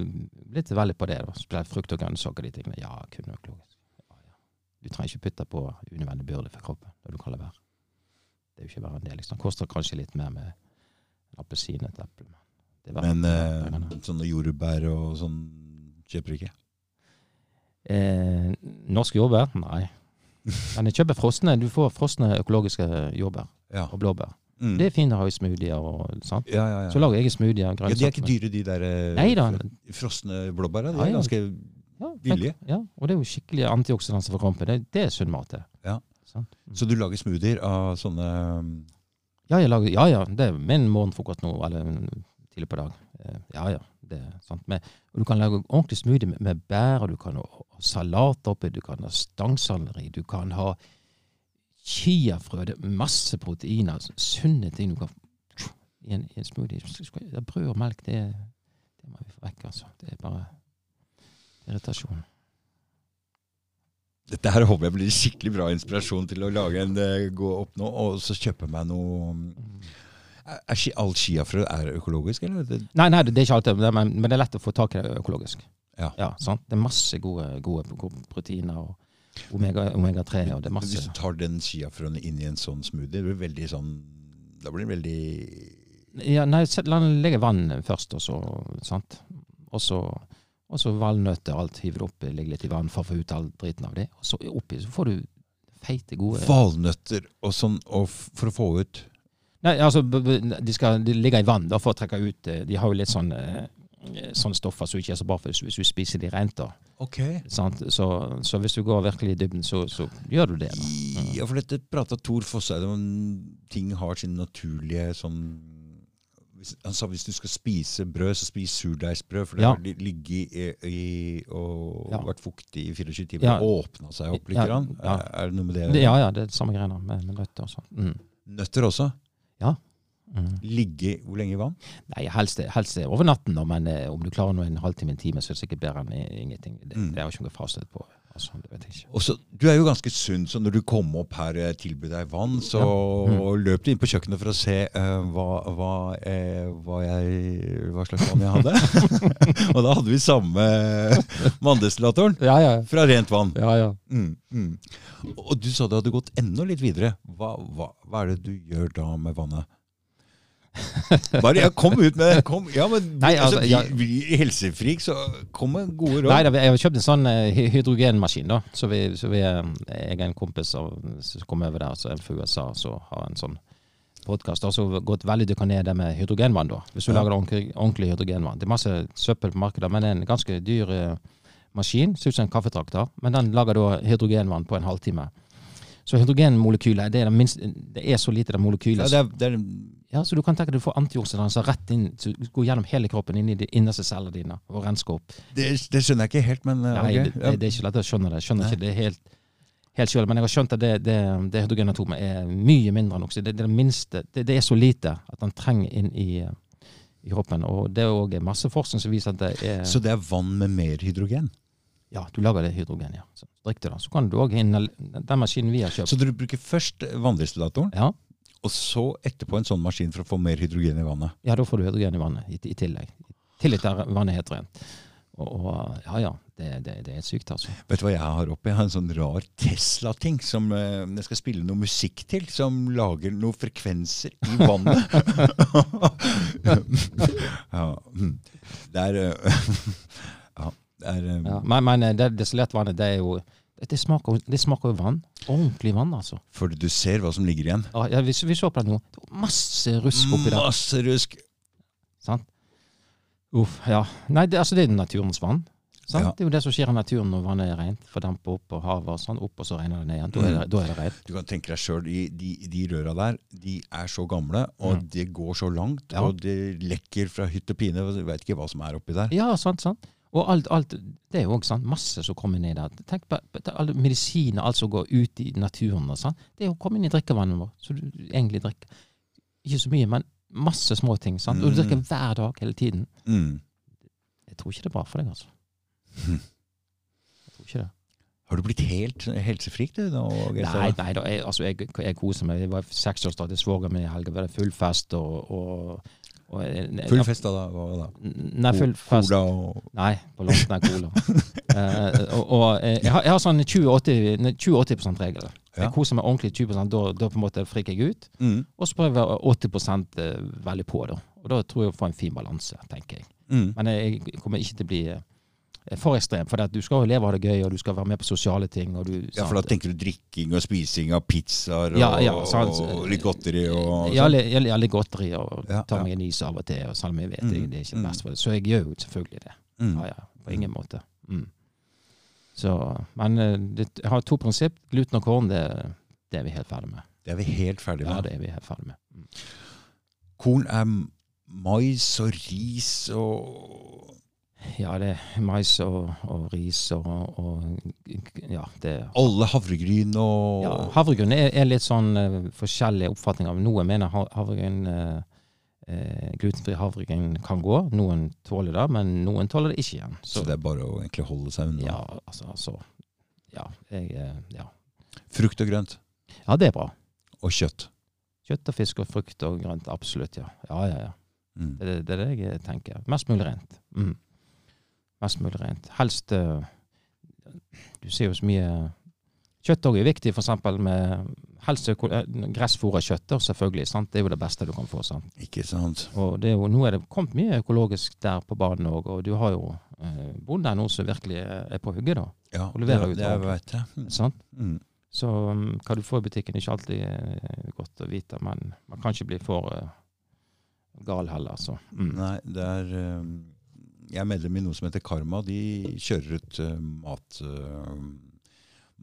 blitt veldig på det. da. Spesielt frukt og grønnsaker. de tingene. Ja, kun økologisk. Ja, ja. Du trenger ikke putte på unødvendig byrde for kroppen det du kaller vær. Det er jo ikke verre enn det. liksom. Det koster kanskje litt mer med en appelsin og et eple. men Men eh, sånne jordbær og sånn kjøper du ikke? eh, norske jordbær? Nei. Men jeg kjøper frosne. Du får frosne økologiske jordbær Ja. og blåbær. Mm. Det er fint å ha i smoothier. og sant? ja, ja. Så lager jeg smoothier. ja, de er ikke dyre, de der eh, frosne blåbæra. De er ganske Ja, billige. Ja, og det er jo skikkelig antioksidanser for kroppen. Det, det er sunn mat, det. Ja. Sant? Mm. Så du lager smoothier av sånne Ja, jeg lager, ja, ja, det er min morgenfrokost nå, eller tidlig på dag. Eh, Ja, ja, det er sant. Men, du kan lage ordentlig smoothie med, med bær, og du kan ha salat oppi, du kan ha stangselleri, du kan ha chiafrø, det er masse proteiner, sunne ting du kan i en, i en smoothie. Brød og melk, det, det må vi få vekk, altså. Det er bare irritasjon. Dette her håper jeg blir skikkelig bra inspirasjon til å lage en eh, gå opp nå, og så kjøpe meg noe Er, all chiafrø økologisk, eller? Det, Nei, nei, det er ikke alltid, men, men det er lett å få tak i det økologisk. Ja. sant? Det er masse gode, gode proteiner og omega- omega-3, og det er Hvis du tar den chiafrøen inn i en sånn smoothie, det blir veldig sånn Da blir den veldig ja, Nei, la den ligge i vann først, og så sant? Og så, og så valnøtter, alt hiver du oppi, ligger litt i vann for å få ut all driten av det. Og så oppi så får du feite, gode Valnøtter og sånn og for å få ut Nei, altså, de skal de ligger i vann da, for å trekke ut eh, De har jo litt sånn eh, sånne stoffer som ikke er så bra for hvis, du spiser de rent. da. Ok. Sant? Så, så hvis du går virkelig i dybden, så, så gjør du det. da. Ja, for dette prata Tor Fosseide om ting har sin naturlige sånn Han sa hvis du skal spise brød, så spis surdeigsbrød, for det Ja. har li- ligget i, i og Ja. vært fuktig i 24 timer. Ja. og Åpna seg opp litt. Ja, ja. Er, det noe med det? Ja, ja, det er det samme greiene med, med nøtter og sånn. Mm. Nøtter også? Mm. Ligge hvor lenge i vann? Nei, helst, helst over natten, da, men eh, om du klarer noe en halvtime, en time, så er det sikkert bedre enn ingenting. Det, Mm. det har jeg ikke noe fasit på. Altså, det vet jeg ikke. Og så, du er jo ganske sunn, så når du kom opp her og tilbød deg vann, så Ja. Mm. løp du inn på kjøkkenet for å se uh, hva, hva, eh, hva, jeg, hva slags vann jeg hadde. og da hadde vi samme vanndestillatoren Ja, ja. fra rent vann. ja, ja. Mm, mm. Og du sa du hadde gått enda litt videre. Hva er det du gjør da med vannet? Bare ja, kom ut med kom, ja, men, Nei, altså, altså, ja. vi, vi helsefrik, så kom med gode råd. Nei, da, jeg har kjøpt en sånn eh, hydrogenmaskin, da. Så vi, så vi eh, jeg er en kompis av, som kom over der, så er fra USA, så har en sånn podkast. Så gått veldig dykka ned det med hydrogenvann, da. Hvis du Ja. lager ordentlig, ordentlig hydrogenvann. Det er masse søppel på markedet, men det er en ganske dyr eh, maskin. Ser ut som en kaffetrakter, men den lager da hydrogenvann på en halvtime. Så hydrogenmolekylet, det er, det minste, det er så lite det molekylet Ja, det er, det er, Ja, så du kan tenke deg du får antioksidanser rett inn, så du går gjennom hele kroppen, inn i de innerste cellene dine, og rensker opp. det, det skjønner jeg ikke helt, men eh, Nei, okay. det, det, det er ikke lett å skjønne det. Skjønner Nei. ikke det helt, helt selv, men jeg har skjønt at det, det, det hydrogenatomet er mye mindre enn oksygen. Det, det, det, minste, det, er så lite at den trenger inn i, i kroppen. Og det er òg masse forskning som viser at det er Så det er vann med mer hydrogen? Ja, du lager det hydrogen, ja. Så drikk det, da. Så kan du òg Den maskinen vi har kjøpt. Så du bruker først vanndestillatoren, Ja, og så etterpå en sånn maskin for å få mer hydrogen i vannet? ja, da får du hydrogen i vannet i, i tillegg. I tillegg til vannet er helt rent. Og, og ja ja, det, det, det er sykt, altså. Vet du hva jeg har oppi? Jeg har en sånn rar Tesla-ting som eh, jeg skal spille noe musikk til. Som lager noen frekvenser i vannet. ja, mm. det er eh, Ja, det er eh, Ja, men, men eh, det destillerte vannet, det er jo det smaker, det smaker jo vann. Ordentlig vann, altså. Fordi du ser hva som ligger igjen. Ja, ja, vi, vi så på det nå. Det var Masse rusk oppi der. Masse rusk. Sant? Uff, ja. Nei, det, altså, det er naturens vann. Sant? Ja. Det er jo det som skjer i naturen når vannet er rent. Fordamper opp på havet og sånn, opp, og så regner det ned igjen. Da er det, da er det rent. Du kan tenke deg sjøl, de, de, de røra der de er så gamle, og Mm. det går så langt, Ja. og det lekker fra hytt og pine. Du veit ikke hva som er oppi der. Ja, sant, sant. Og alt, alt det er jo også sant, masse som kommer ned der. Tenk på, på alle medisiner, alt som går ut i naturen. og sånn. Det er jo å komme inn i drikkevannet vårt, som du egentlig drikker ikke så mye, men masse små ting. sant? Og du drikker Mm. hver dag hele tiden. Mm. Jeg tror ikke det er bra for deg, altså. Hm. Jeg tror ikke det. Har du blitt helt helsefrik, du? nå, Nei, nei da, jeg, altså, jeg, jeg koser meg. Jeg var seksårsdag til svogeren min i helga. Det var full fest og, og, Full fest da? Hva da? Nei, full fest. Cola og Nei, på langt nær cola. uh, og, og eh, jeg, har, jeg har sånn 20-80-regel. Ja. Jeg koser meg ordentlig 20% da, da på en måte friker jeg ut. mm. Og så prøver jeg 80 eh, veldig på, da. Og da tror jeg jeg får en fin balanse, tenker jeg. Mm. Men jeg, kommer ikke til å bli eh, for ekstrem, for du skal jo leve ha det gøy, og du skal være med på sosiale ting. Du, Ja, for da tenker du drikking og spising av pizzaer og, Ja, ja, sant. og litt godteri og Ja, sånn? litt, godteri og Ja, ta meg en is av og til, og selv om jeg vet Mm, det, er ikke det mm. beste for det. Så jeg gjør jo selvfølgelig det. Mm. Ja, ja, på ingen måte. Mm. Så, men eh, det, jeg har to prinsipp. Gluten og korn, det, det er vi helt ferdig med. Det er vi helt ferdig Ja, det er vi helt ferdig med. Mm. Korn er mais og ris og Ja, det er mais og, og ris og, og Ja, det alle havregryn og ja, Havregryn er, er litt sånn uh, forskjellige oppfatninger. av Noen mener havregryn uh, Glutenfri havregryn kan gå. Noen tåler det, men noen tåler det ikke igjen. Så det er bare å egentlig holde seg unna. Ja, altså, altså Ja, jeg, ja. Frukt og grønt. ja, det er bra. Og kjøtt. Kjøtt og fisk og frukt og grønt. Absolutt, ja. Ja, ja, ja. Mm. Det, det, det er det jeg tenker. Mest mulig rent. Mm. Mest mulig rent. Helst eh, Du ser jo så mye Kjøtt òg er viktig, eksempel med helst eh, gressfôra kjøtt. selvfølgelig, sant? Det er jo det beste du kan få. sant? Ikke sant? Og det er jo, nå er det kommet mye økologisk der på banen òg, og du har jo eh, bonder nå som virkelig er på hugget. da, Ja, Og leverer det, det vet jeg. Mm. sant? Mm. Så um, hva du får i butikken, er ikke alltid eh, godt å vite, men man kan ikke bli for gal heller. Så. Mm. Nei, det er um, Jeg er medlem i noe som heter Karma. De kjører ut uh, mat uh,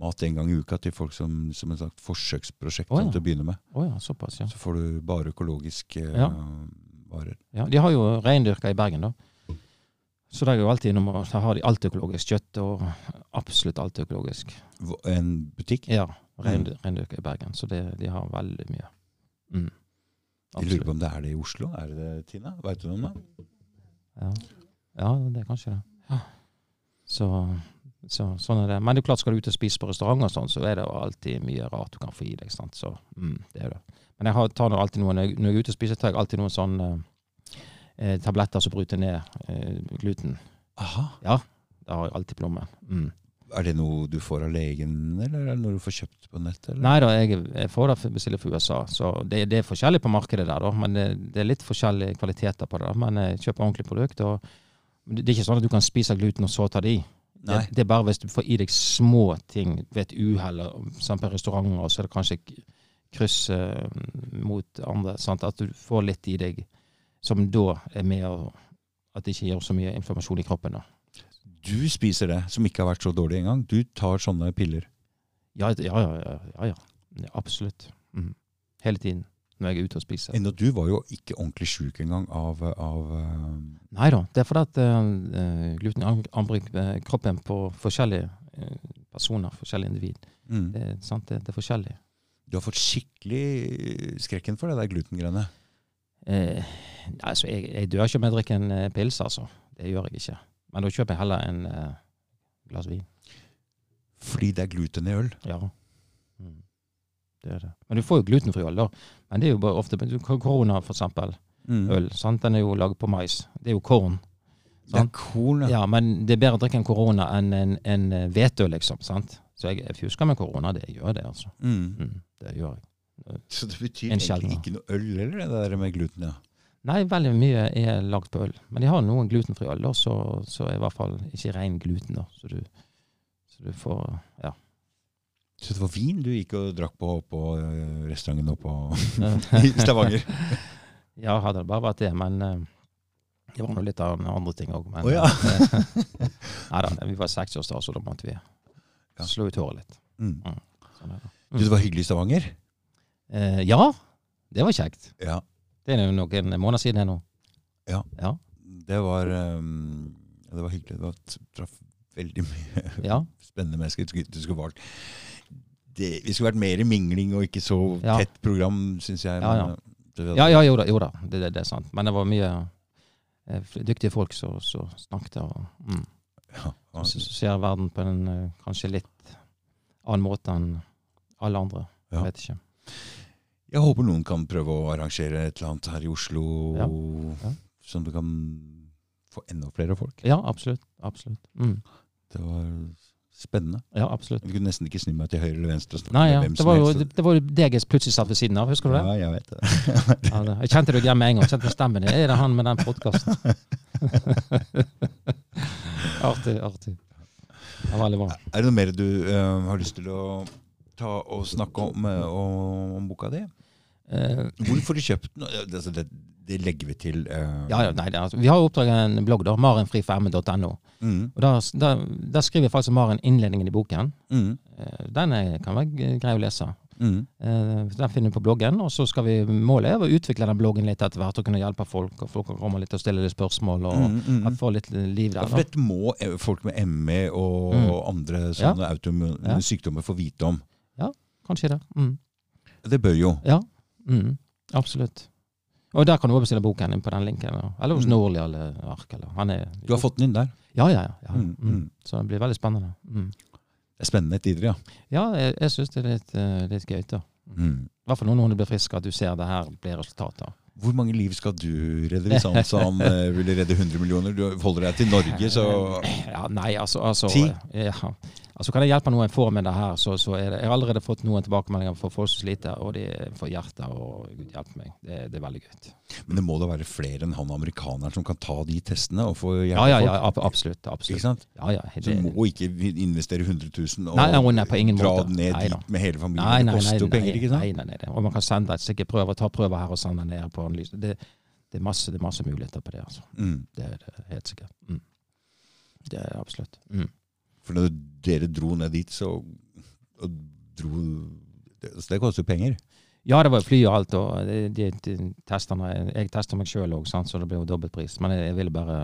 mat en gang i uka til folk som, som et slags forsøksprosjekt oh, ja. til å begynne med. Oh, ja, såpass, ja. Så får du bare økologiske uh, Ja. varer. ja. De har jo reindyrka i Bergen, da. Så der er jo alltid der har de alt økologisk kjøtt, og absolutt alt økologisk. En butikk? Ja, reindyrka i Bergen. Så det, de har veldig mye. Mm. Jeg lurer på om det er det i Oslo? Er det det, Tina? Veit du noe om det? Ja. Ja, det er kanskje det. Ja. Så, så sånn er det. Men det er klart, skal du ut og spise på restaurant, og sånn, så er det jo alltid mye rart du kan få i deg. sant? Så mm, det er det. Men jeg har, tar alltid noen, når jeg er ute og spiser, tar jeg alltid noen sånne eh, tabletter som bryter ned eh, gluten. Aha. Ja, Det har jeg alltid på lommen. Mm. Er det noe du får av legen, eller er det noe du får kjøpt på nett? Eller? Nei da, jeg, jeg får det bestilt fra USA, så det, det er forskjellig på markedet der, da. Men det, det er litt forskjellige kvaliteter på det. da. Men jeg kjøper ordentlig produkt. og det er ikke sånn at du kan spise gluten og så ta det i. Det, det er bare hvis du får i deg små ting ved et uhell, på restauranter, så er det kanskje kryss eh, mot andre. Sant? At du får litt i deg som da er med og At det ikke gir så mye informasjon i kroppen. da. Du spiser det, som ikke har vært så dårlig engang. Du tar sånne piller. Ja, ja, ja. ja, ja, ja. ja absolutt. Mm. Hele tiden når jeg er ute og spiser. Enda du var jo ikke ordentlig sjuk engang av, av uh, Nei da, det er fordi at uh, gluten anbringer eh, kroppen på forskjellige eh, personer, forskjellige individ. mm. Det, sant? Det, det er forskjellig. Du har fått skikkelig skrekken for det der glutengreiene. Eh, altså, jeg, jeg dør ikke om jeg drikker en eh, pils, altså. Det gjør jeg ikke. Men da kjøper jeg heller en eh, glass vin. Fordi det er gluten i øl. Ja. Det det. Men du får jo glutenfri øl, da. Men det er jo bare ofte Korona, for eksempel. Mm. Øl. Sant? Den er jo laget på mais. Det er jo korn. Det er Sant? korn, ja. Ja, men det er bedre å drikke en korona enn en, en eh, hvetøl, liksom. sant? Så jeg, jeg fusker med korona, det gjør det, altså. Mm. Mm, det gjør jeg. Så det betyr egentlig ikke noe øl heller, det der med gluten? ja. Nei, veldig mye er lagd på øl. Men de har noen glutenfri øl, da, så, så er i hvert fall ikke ren gluten. da. Så du, så du får Ja. Så det var vin du gikk og drakk på på øh, restauranten nå på- i Stavanger? ja, hadde det bare vært det. Men eh, det var nå litt av andre ting òg. Å ja. Nei da, vi var 60 år, så da måtte vi Ja. slå ut håret litt. Mm. Sånn er det. Du, det var hyggelig i Stavanger? Eh, ja, det var kjekt. Ja. Det er jo noen måneder siden ennå. Ja. Ja. Det var, um, det var hyggelig. Det var, traff veldig mye Ja. spennende mennesker. Du skulle, vært det, vi skulle vært mer i mingling og ikke så Ja. tett program, syns jeg. Ja, ja. men, var- Ja, ja, jo da, jo da. Det, det, det er sant. Men det var mye eh, dyktige folk som snakket. Og, mm. ja, ja. Så, så ser verden på en eh, kanskje litt annen måte enn alle andre. Jeg vet ikke. Jeg håper noen kan prøve å arrangere et eller annet her i Oslo, Ja, ja. sånn du kan få enda flere folk. Ja, absolutt. Absolutt. Mm. Det var spennende. Ja, absolutt. Jeg kunne nesten ikke snu meg til høyre eller venstre. Nei, ja. Det var jo det, var jo jeg plutselig satt ved siden av, husker du det? Ja, jeg vet det. Ja, det. Jeg kjente deg igjen med en gang. Kjente stemmen din. Er det han med den podkasten? artig, artig. Det var veldig bra. Er det noe mer du uh, har lyst til å ta og snakke om, uh, om, boka di? Hvorfor har du kjøpt den? Det, det, det legger vi til. Uh, ja, ja, nei, det, altså, vi har jo oppdaget en blogg, da, marenfrifm.no. Mm, Og der, der, der skriver faktisk Maren innledningen i boken. mm, Eh, Den er, kan være grei å lese. mm. Eh, Den finner du på bloggen. Og så skal vi målet er å utvikle den bloggen litt etter hvert og kunne hjelpe folk. Og folk kan komme litt og stille litt spørsmål og Mm, mm. få litt liv Ja, der. for dette må folk med ME og Mm. andre sånne autoimmune Ja. sykdommer få vite om. Ja, Kanskje det. Mm. Det bør jo. Ja. Mm. Absolutt. Og der kan du også bestille boken inn på den linken. Eller, hos Mm. Norli eller Ark. Eller. Han er, Du har fått den inn der. Ja, ja, ja. ja. Mm, Mm. mm. Så det blir veldig spennende. Mm. Det er spennende tider, ja. Ja, jeg, jeg syns det er litt, uh, litt gøy. da. Mm. I hvert fall når noen blir friske, at du ser det her blir resultatet. Hvor mange liv skal du redde hvis han sa han uh, ville redde 100 millioner? Du holder deg til Norge, så Ja, nei, altså, altså Ti? Ja. Altså Kan jeg hjelpe noen får med det her, så, så det Jeg har allerede fått noen tilbakemeldinger fra folk som sliter, og de får hjertet, og Gud hjelpe meg. Det, det er veldig gøy. Men det må da være flere enn han amerikaneren som kan ta de testene og få hjelpe Ja, ja, ja, folk? ab- absolutt. Ikke sant? Ja, ja, det, du må ikke investere 100 000 og Nei, nei, nei, på ingen dra måte. ned Nei dit med hele familien. nei, nei, det koster jo penger, ikke sant? nei, nei, nei. Og man kan sende et sikkert prøver, ta prøver her og sende ned på analyse. Det, det, er masse, det er masse muligheter på det. altså. Mm. Det er helt sikkert. Mm. Det er absolutt. Mm. For når dere dro ned dit, så dro det, så det koster jo penger. Ja, det var fly og alt, og de, de, testene Jeg testa meg sjøl òg, så det ble jo dobbeltpris. Men jeg, jeg ville bare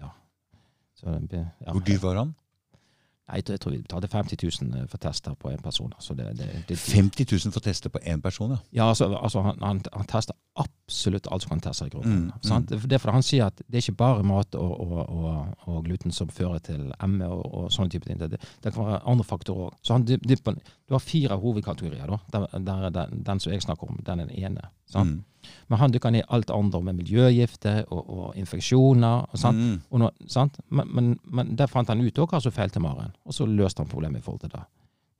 Ja. Så ble- ja. Hvor dyr var han? Jeg tror- jeg tror vi betalte 50 000 for tester på én person. Altså det, det, det, 50 000 for å teste på én person, ja. Ja, altså, altså han, han, han tester absolutt alt som kan testes i kroppen. Mm, sant? Det er fordi han sier at det er ikke bare mat og, og, og, og gluten som fører til ME og, og sånne typer ting. Det, det, kan være andre faktorer òg. Så han dyp- du har fire hovedkategorier. da. Der, der er den, den som jeg snakker om, den er den ene. Sant? Mm. Men han dykker ned i alt andre med miljøgifter og, og infeksjoner. og sant? Mm. Og noe, sant? Men, men, men der fant han ut også hva som feilte Maren, og så løste han problemet i forhold til det.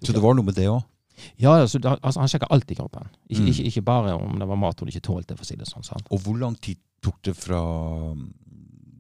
Så det var noe med det òg? Ja, altså, Han sjekka alt i kroppen. Ikke, Mm. ikke, ikke bare om det var mat hun ikke tålte, for å si det sånn. sant? Og hvor lang tid tok det fra um,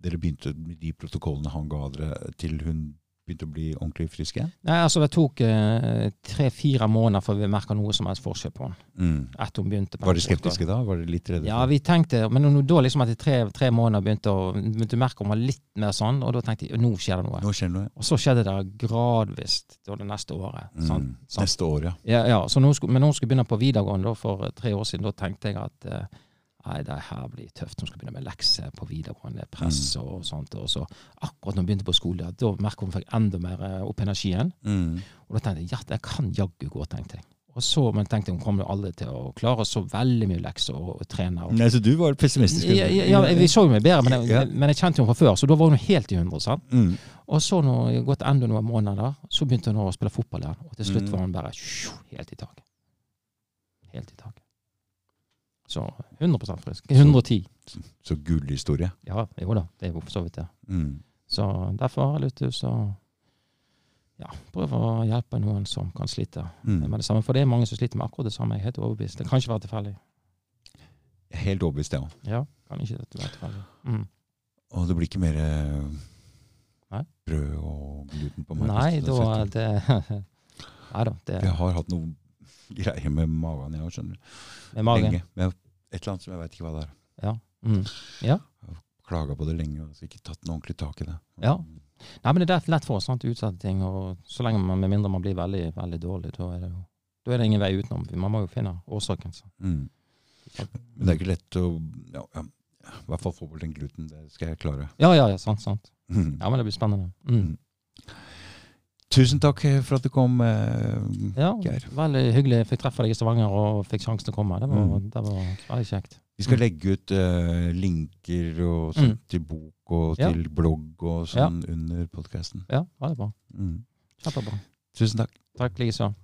dere begynte med de protokollene han ga dere, til hun begynte å bli ordentlig frisk igjen? Nei, altså Det tok eh, tre-fire måneder før vi merka noe som helst forskjell på henne. Mm. Etter hun begynte. Var dere skeptiske da? Var dere litt redde? Ja, vi tenkte, men hun da liksom etter tre, tre måneder begynte å begynte å merke hun var litt mer sånn, og da tenkte jeg nå skjer det noe. Nå skjer det noe. Og så skjedde det gradvis da det neste året. sant? Mm. sant? Neste år, ja. Ja, ja, hun skulle, men når hun skulle begynne på videregående da, for tre år siden, da tenkte jeg at eh, nei, det her blir tøft. Hun skal begynne med lekser på videregående, press Mm. og sånt. Og så akkurat når hun begynte på skole, da merket hun fikk enda mer eh, opp energien. Mm. Og da tenkte jeg ja, det kan jaggu gå, tenkte jeg. Og så, Men tenkte hun kommer jo aldri til å klare så veldig mye lekser og, og trene. Og, Nei, så du var pessimistisk? ja, ja, ja, vi så jo meg bedre, men jeg, Ja. men jeg kjente henne fra før, så da var hun helt i hundre. sant? Mm. Og så når det gått enda noen måneder, så begynte hun å spille fotball igjen. Og til slutt Mm. var hun bare tjo, helt i taket. Helt i taket. Så 100% frisk. 110. så så historie. Ja, jo da, det er jo for så vidt det. Mm. Så derfor har jeg lyst til å ja, prøve å hjelpe noen som kan slite Mm. med det samme. For det er mange som sliter med akkurat det samme. Jeg er helt overbevist. Det kan ikke være tilfeldig. Helt overbevist, det òg. Ja, kan ikke være tilfeldig. Mm. Og det blir ikke mer eh, Nei. brød og gluten på meg. Nei, da er det Nei da, det Jeg har hatt noe greier med magen, jeg òg, skjønner du. med magen. Lenge. Med et eller annet som jeg veit ikke hva det er. Mm. Ja. Klaga på det lenge og ikke tatt noe ordentlig tak i det. Ja. Nei, men det er lett for oss å utsette ting, og så lenge man, med mindre man blir veldig, veldig dårlig, da er det jo da er det ingen vei utenom. Man må jo finne årsaken. Så. Mm. Men det er ikke lett å ja, ja, I hvert fall få bort den gluten. Det skal jeg klare. Ja, ja, ja, sant, sant. Mm. Ja, men det blir spennende. Mm. Tusen takk for at du kom, eh, Ja, Geir. veldig hyggelig. Jeg fikk treffe deg i Stavanger og fikk sjansen til å komme. Det var, Mm. det var veldig kjekt. Vi skal Mm. legge ut uh, linker og sånt Mm. til bok og Ja. til blogg og sånn under podkasten. Ja, veldig bra. Mm. Kjempebra. Tusen takk. Takk likeså.